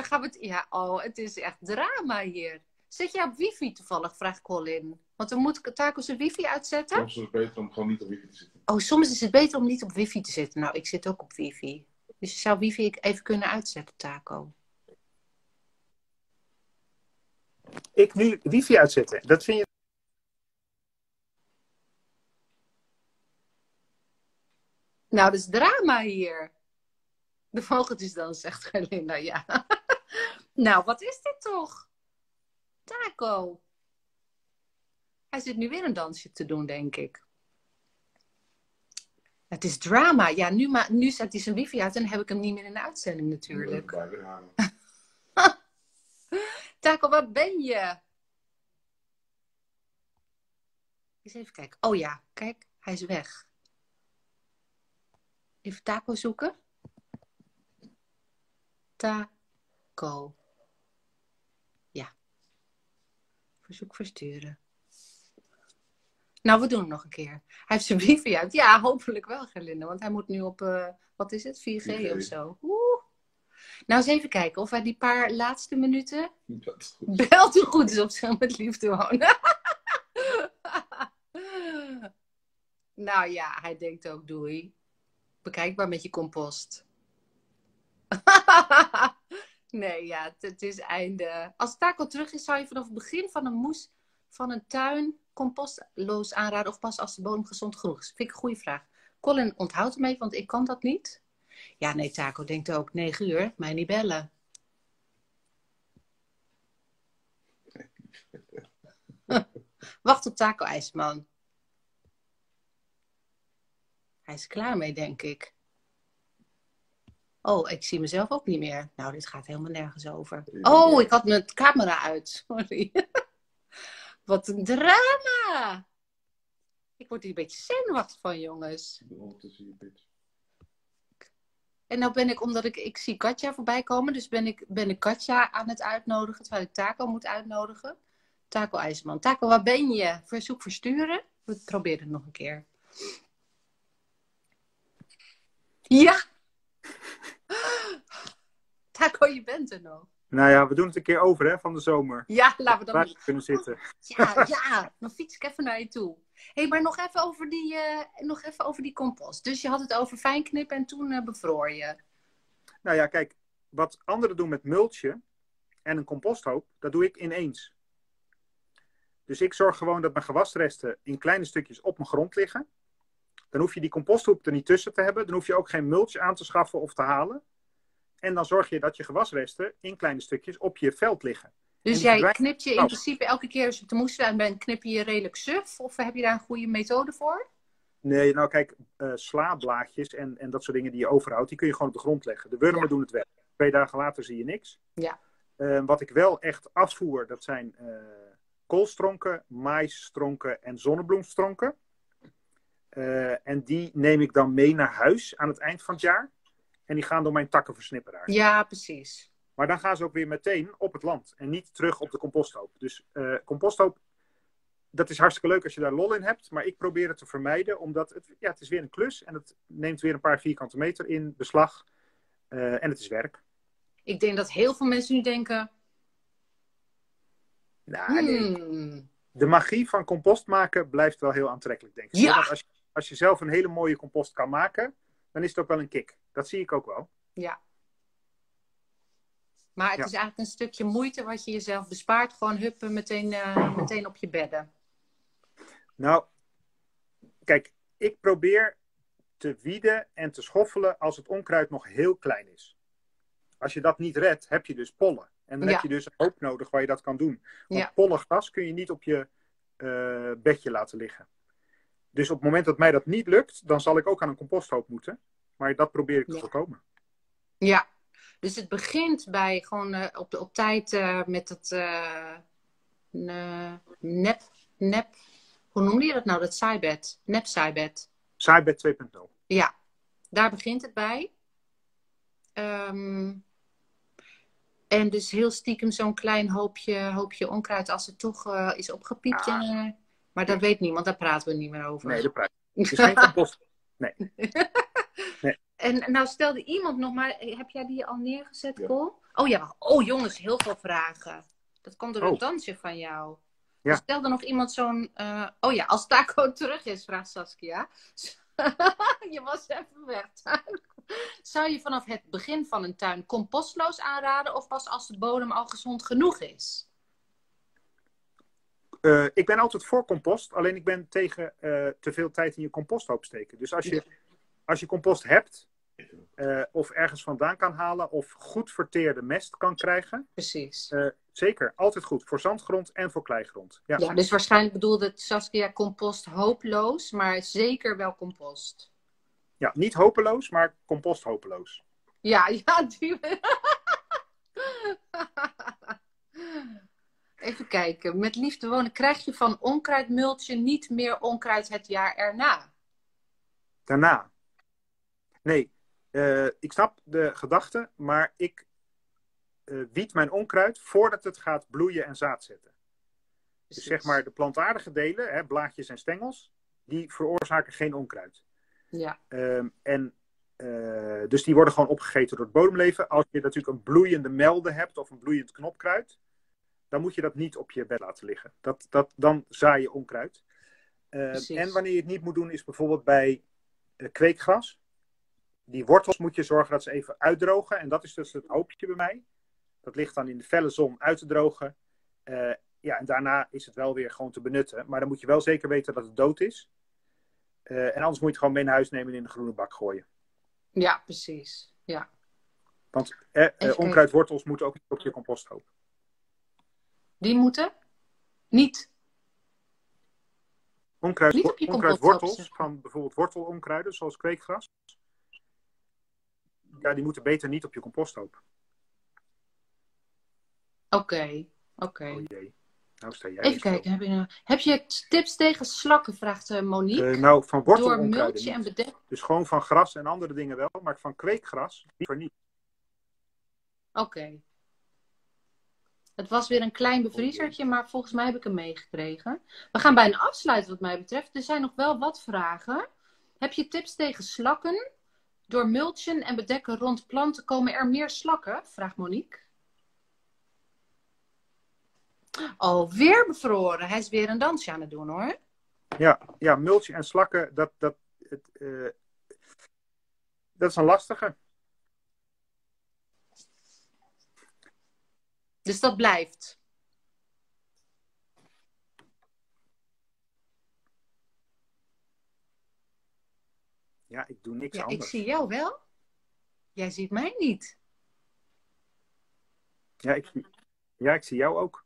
Dan gaan we het. Ja, oh, het is echt drama hier. Zit jij op wifi toevallig? Vraagt Colin. Want we moeten Taco zijn wifi uitzetten. Soms is het beter om gewoon niet op wifi te zitten. Oh, soms is het beter om niet op wifi te zitten. Nou, ik zit ook op wifi. Dus je zou wifi even kunnen uitzetten, Taco. ik nu wifi uitzetten. Dat vind je. Nou, dat is drama hier. De vogeltjes dan, zegt Gelinda, ja. Nou, wat is dit toch? Taco. Hij zit nu weer een dansje te doen, denk ik. Het is drama. Ja, nu, maar, nu zet hij zijn wifi uit en dan heb ik hem niet meer in de uitzending natuurlijk. [laughs] Taco, waar ben je? Eens even kijken. Oh ja, kijk, hij is weg. Even Taco zoeken. Taco. Ja. Verzoek versturen. Nou, we doen het nog een keer. Hij heeft zijn wifi uit. Ja, hopelijk wel, Gerlinde. Want hij moet nu op, uh, wat is het, 4G, 4G. of zo. Oeh. Nou, eens even kijken of hij die paar laatste minuten belt hoe goed is op zich met liefde wonen. [laughs] Nou ja, hij denkt ook doei. Bekijkbaar met je compost. [laughs] nee, ja, het, is einde. Als Taco terug is, zou je vanaf het begin van een moes van een tuin compostloos aanraden of pas als de bodem gezond genoeg is? Vind ik een goede vraag. Colin onthoudt hem even, want ik kan dat niet. Ja, nee, Taco denkt ook 9 uur, mij niet bellen. [laughs] Wacht op Taco IJsman. Hij is klaar mee, denk ik. Oh, ik zie mezelf ook niet meer. Nou, dit gaat helemaal nergens over. Oh, ik had mijn camera uit. [laughs] Sorry. Wat een drama! Ik word hier een beetje zenuwachtig van, jongens. En nou ben ik, omdat ik, ik zie Katja voorbij komen, dus ben ik, ben ik Katja aan het uitnodigen, terwijl ik Taco moet uitnodigen. Taco IJsman. Taco, waar ben je? Verzoek versturen? We proberen het nog een keer. Ja! Taco, je bent er nog. Nou ja, we doen het een keer over hè, van de zomer. Ja, laten we dan we kunnen zitten. Ja, ja, dan fiets ik even naar je toe. Hé, hey, maar nog even, over die, eh, nog even over die compost. Dus je had het over fijn knippen en toen eh, bevroor je. Nou ja, kijk, wat anderen doen met multje en een composthoop, dat doe ik ineens. Dus ik zorg gewoon dat mijn gewasresten in kleine stukjes op mijn grond liggen. Dan hoef je die composthoop er niet tussen te hebben. Dan hoef je ook geen mulch aan te schaffen of te halen. En dan zorg je dat je gewasresten in kleine stukjes op je veld liggen. Dus jij verdwijnt- knipt je in Oh. principe elke keer als je te moestuin bent, knip je je redelijk suf? Of heb je daar een goede methode voor? Nee, nou kijk, slaablaadjes en, en dat soort dingen die je overhoudt, die kun je gewoon op de grond leggen. De wurmen Ja. doen het wel. Twee dagen later zie je niks. Ja. Eh, wat ik wel echt afvoer, dat zijn eh, koolstronken, maïsstronken en zonnebloemstronken. En die neem ik dan mee naar huis aan het eind van het jaar. En die gaan door mijn takkenversnipperaar. Ja, precies. Maar dan gaan ze ook weer meteen op het land en niet terug op de composthoop. Dus eh, composthoop, dat is hartstikke leuk als je daar lol in hebt. Maar ik probeer het te vermijden, omdat het, ja, het is weer een klus. En het neemt weer een paar vierkante meter in beslag. Eh, en het is werk. Ik denk dat heel veel mensen nu denken... Nou, hmm, De magie van compost maken blijft wel heel aantrekkelijk, denk ik. Ja. Als, je, als je zelf een hele mooie compost kan maken, dan is het ook wel een kick. Dat zie ik ook wel. ja. Maar het Ja. is eigenlijk een stukje moeite wat je jezelf bespaart. Gewoon huppen meteen, eh, meteen op je bedden. Nou, kijk, ik probeer te wieden en te schoffelen als het onkruid nog heel klein is. Als je dat niet redt, heb je dus pollen. En dan Ja. heb je dus een hoop nodig waar je dat kan doen. Want Ja. pollengras kun je niet op je eh, bedje laten liggen. Dus op het moment dat mij dat niet lukt, dan zal ik ook aan een composthoop moeten. Maar dat probeer ik te Ja. voorkomen. Ja, dus het begint bij gewoon eh, op, de, op tijd eh, met het eh, ne- nep, nep, hoe noemde je dat nou, dat zaaibed? Nep. Zaaibed 2.0. Ja, daar begint het bij. Ehm, en dus heel stiekem zo'n klein hoopje, hoopje onkruid als het toch is opgepiept. Ah. en, maar dat weet niemand, daar praten we niet meer over. Nee, de prijs. [laughs] Het is geen compost. [laughs] En nou stelde iemand nog maar, heb jij die al neergezet, Ja. Col? Oh ja, oh jongens, heel veel vragen. Dat komt door Oh. een dansje van jou. Ja. Stelde nog iemand zo'n, eh, oh ja, als Taco [laughs] terug is, vraagt Saskia. [laughs] je was even weg. Zou je vanaf het begin van een tuin compostloos aanraden of pas als de bodem al gezond genoeg is? Eh, ik ben altijd voor compost, alleen ik ben tegen eh, te veel tijd in je composthoop steken. Dus als je, als je compost hebt, eh, of ergens vandaan kan halen, of goed verteerde mest kan krijgen, Precies. eh, zeker, altijd goed. Voor zandgrond en voor kleigrond. Ja. Ja, dus waarschijnlijk bedoelde Saskia compost hooploos, maar zeker wel compost. ja, niet hopeloos, maar compost hopeloos. Ja, [laughs] ja, die... Even kijken. Met liefde wonen krijg je van onkruidmultje niet meer onkruid het jaar erna. Daarna. Nee, eh, ik snap de gedachte, maar ik eh, wiet mijn onkruid voordat het gaat bloeien en zaad zetten. Dus zeg maar de plantaardige delen, hè, blaadjes en stengels, die veroorzaken geen onkruid. Ja, Ehm, en, eh, dus die worden gewoon opgegeten door het bodemleven. Als je natuurlijk een bloeiende melde hebt of een bloeiend knopkruid, dan moet je dat niet op je bed laten liggen. Dat, dat, dan zaai je onkruid. Eh, Precies. en wanneer je het niet moet doen, is bijvoorbeeld bij eh, kweekgras. Die wortels moet je zorgen dat ze even uitdrogen. En dat is dus het hoopje bij mij. Dat ligt dan in de felle zon uit te drogen. Eh, ja, en daarna is het wel weer gewoon te benutten. Maar dan moet je wel zeker weten dat het dood is. Eh, en anders moet je het gewoon mee naar huis nemen en in de groene bak gooien. Ja, precies. Ja. Want eh, eh, onkruidwortels moeten ook niet op je composthoop. Die moeten niet. Onkruid, Niet op je onkruidwortels van bijvoorbeeld wortelonkruiden, zoals kweekgras. Ja, die moeten beter niet op je composthoop. Oké, oké. Oh. Nou sta jij Even kijken, heb je, nou- heb je tips tegen slakken, vraagt eh, Monique. Eh, nou, van Door wortelonkruiden multje en bedek. Dus gewoon van gras en andere dingen wel, maar van kweekgras liever niet. Oké. Het was weer een klein Oh, bevriezertje, maar volgens mij heb ik hem meegekregen. We gaan bijna afsluiten wat mij betreft. Er zijn nog wel wat vragen. Heb je tips tegen slakken? Door mulchen en bedekken rond planten komen er meer slakken? Vraagt Monique. Oh, weer bevroren. Hij is weer een dansje aan het doen hoor. Ja, ja mulch en slakken, dat, dat, het, eh, dat is een lastige. Dus dat blijft. Ja, ik doe niks Ja, ik zie jou wel. Jij ziet mij niet. Ja, ik, zie- ja, ik zie jou ook.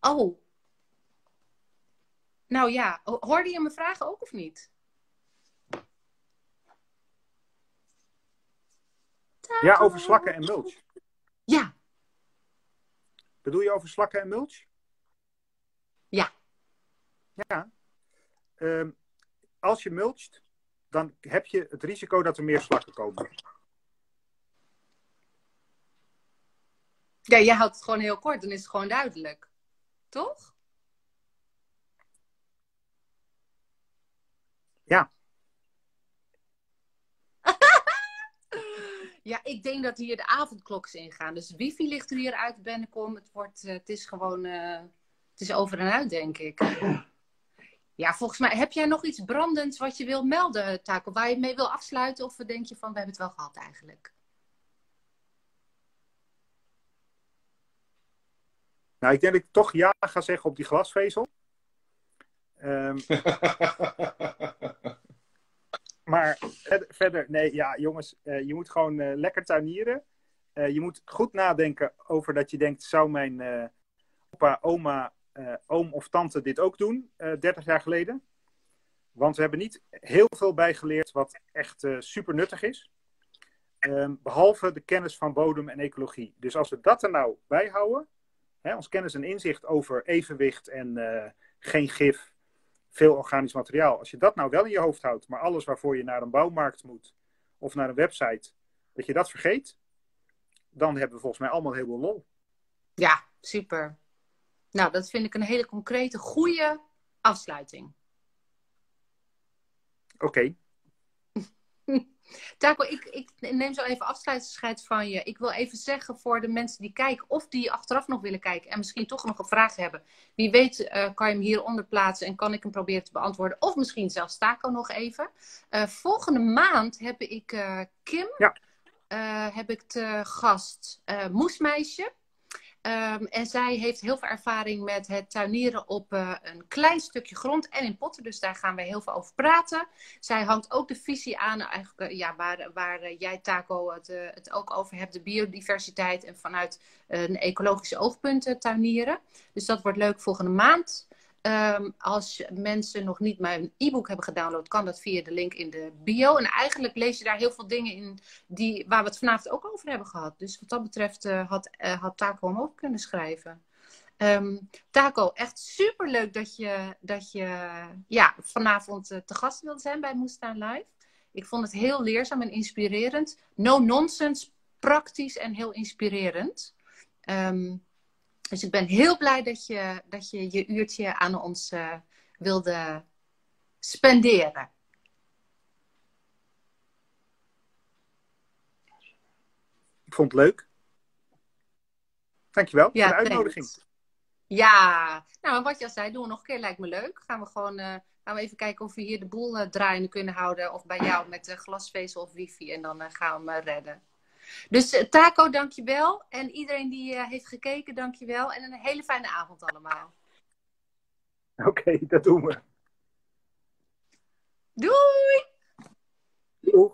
Oh. Nou ja, ho- hoorde je mijn vragen ook of niet? Ja, over slakken en mulch. Ja, Bedoel je over slakken en mulch? Ja. Ja. Ehm, als je mulcht, dan heb je het risico dat er meer slakken komen. ja, jij houdt het gewoon heel kort, dan is het gewoon duidelijk. Toch? Ja. [laughs] Ja, ik denk dat hier de avondklok is ingaan. Dus wifi ligt er hier uit Bennekom. Het, wordt, eh, het is gewoon, eh, het is over en uit, denk ik. Ja, volgens mij, heb jij nog iets brandends wat je wil melden, Taco? Waar je mee wil afsluiten? Of denk je van, we hebben het wel gehad eigenlijk? Nou, ik denk dat ik toch ja ga zeggen op die glasvezel. Ehm, [laughs] maar verder, verder, nee, ja, jongens, eh, je moet gewoon eh, lekker tuinieren. Eh, je moet goed nadenken over dat je denkt, zou mijn eh, opa, oma, eh, oom of tante dit ook doen, eh 30 jaar geleden? Want we hebben niet heel veel bijgeleerd wat echt eh, super nuttig is. Ehm, behalve de kennis van bodem en ecologie. Dus als we dat er nou bij houden, ons kennis en inzicht over evenwicht en geen gif, veel organisch materiaal. Als je dat nou wel in je hoofd houdt, maar alles waarvoor je naar een bouwmarkt moet of naar een website, dat je dat vergeet, dan hebben we volgens mij allemaal heel veel lol. Ja, super. Nou, dat vind ik een hele concrete, goede afsluiting. Oké, [laughs] Taco, ik, ik neem zo even afscheidsscheid van je. Ik wil even zeggen voor de mensen die kijken of die achteraf nog willen kijken en misschien toch nog een vraag hebben. Wie weet eh, kan je hem hieronder plaatsen en kan ik hem proberen te beantwoorden. Of misschien zelfs Taco nog even. Eh, volgende maand heb ik eh, Kim, Ja. heb ik te gast Moesmeisje. Ehm, en zij heeft heel veel ervaring met het tuinieren op eh, een klein stukje grond en in potten. Dus daar gaan we heel veel over praten. Zij hangt ook de visie aan, eigenlijk, eh, ja, waar, waar eh, jij, Taco, het, eh, het ook over hebt. De biodiversiteit en vanuit een ecologische oogpunt eh, tuinieren. Dus dat wordt leuk volgende maand. Ehm, als mensen nog niet mijn e-book hebben gedownload, kan dat via de link in de bio. En eigenlijk lees je daar heel veel dingen in die, waar we het vanavond ook over hebben gehad. Dus wat dat betreft eh, had, eh, had Taco hem ook kunnen schrijven. Ehm, Taco, echt super leuk dat je, dat je ja, vanavond eh, te gast wilde zijn bij Moestuin Live. Ik vond het heel leerzaam en inspirerend. No nonsense, praktisch en heel inspirerend. Ehm, dus ik ben heel blij dat je dat je, je uurtje aan ons eh, wilde spenderen. ik vond het leuk. Dankjewel Ja, voor de uitnodiging. thanks. Ja, nou wat je al zei, doen we nog een keer, lijkt me leuk. Gaan we gewoon, eh, Gaan we even kijken of we hier de boel uh, draaiende kunnen houden. Of bij jou met glasvezel of wifi. En dan gaan we hem redden. Dus Taco, dankjewel. En iedereen die heeft gekeken, dankjewel. En een hele fijne avond allemaal. Oké, okay, dat doen we. Doei! Doei!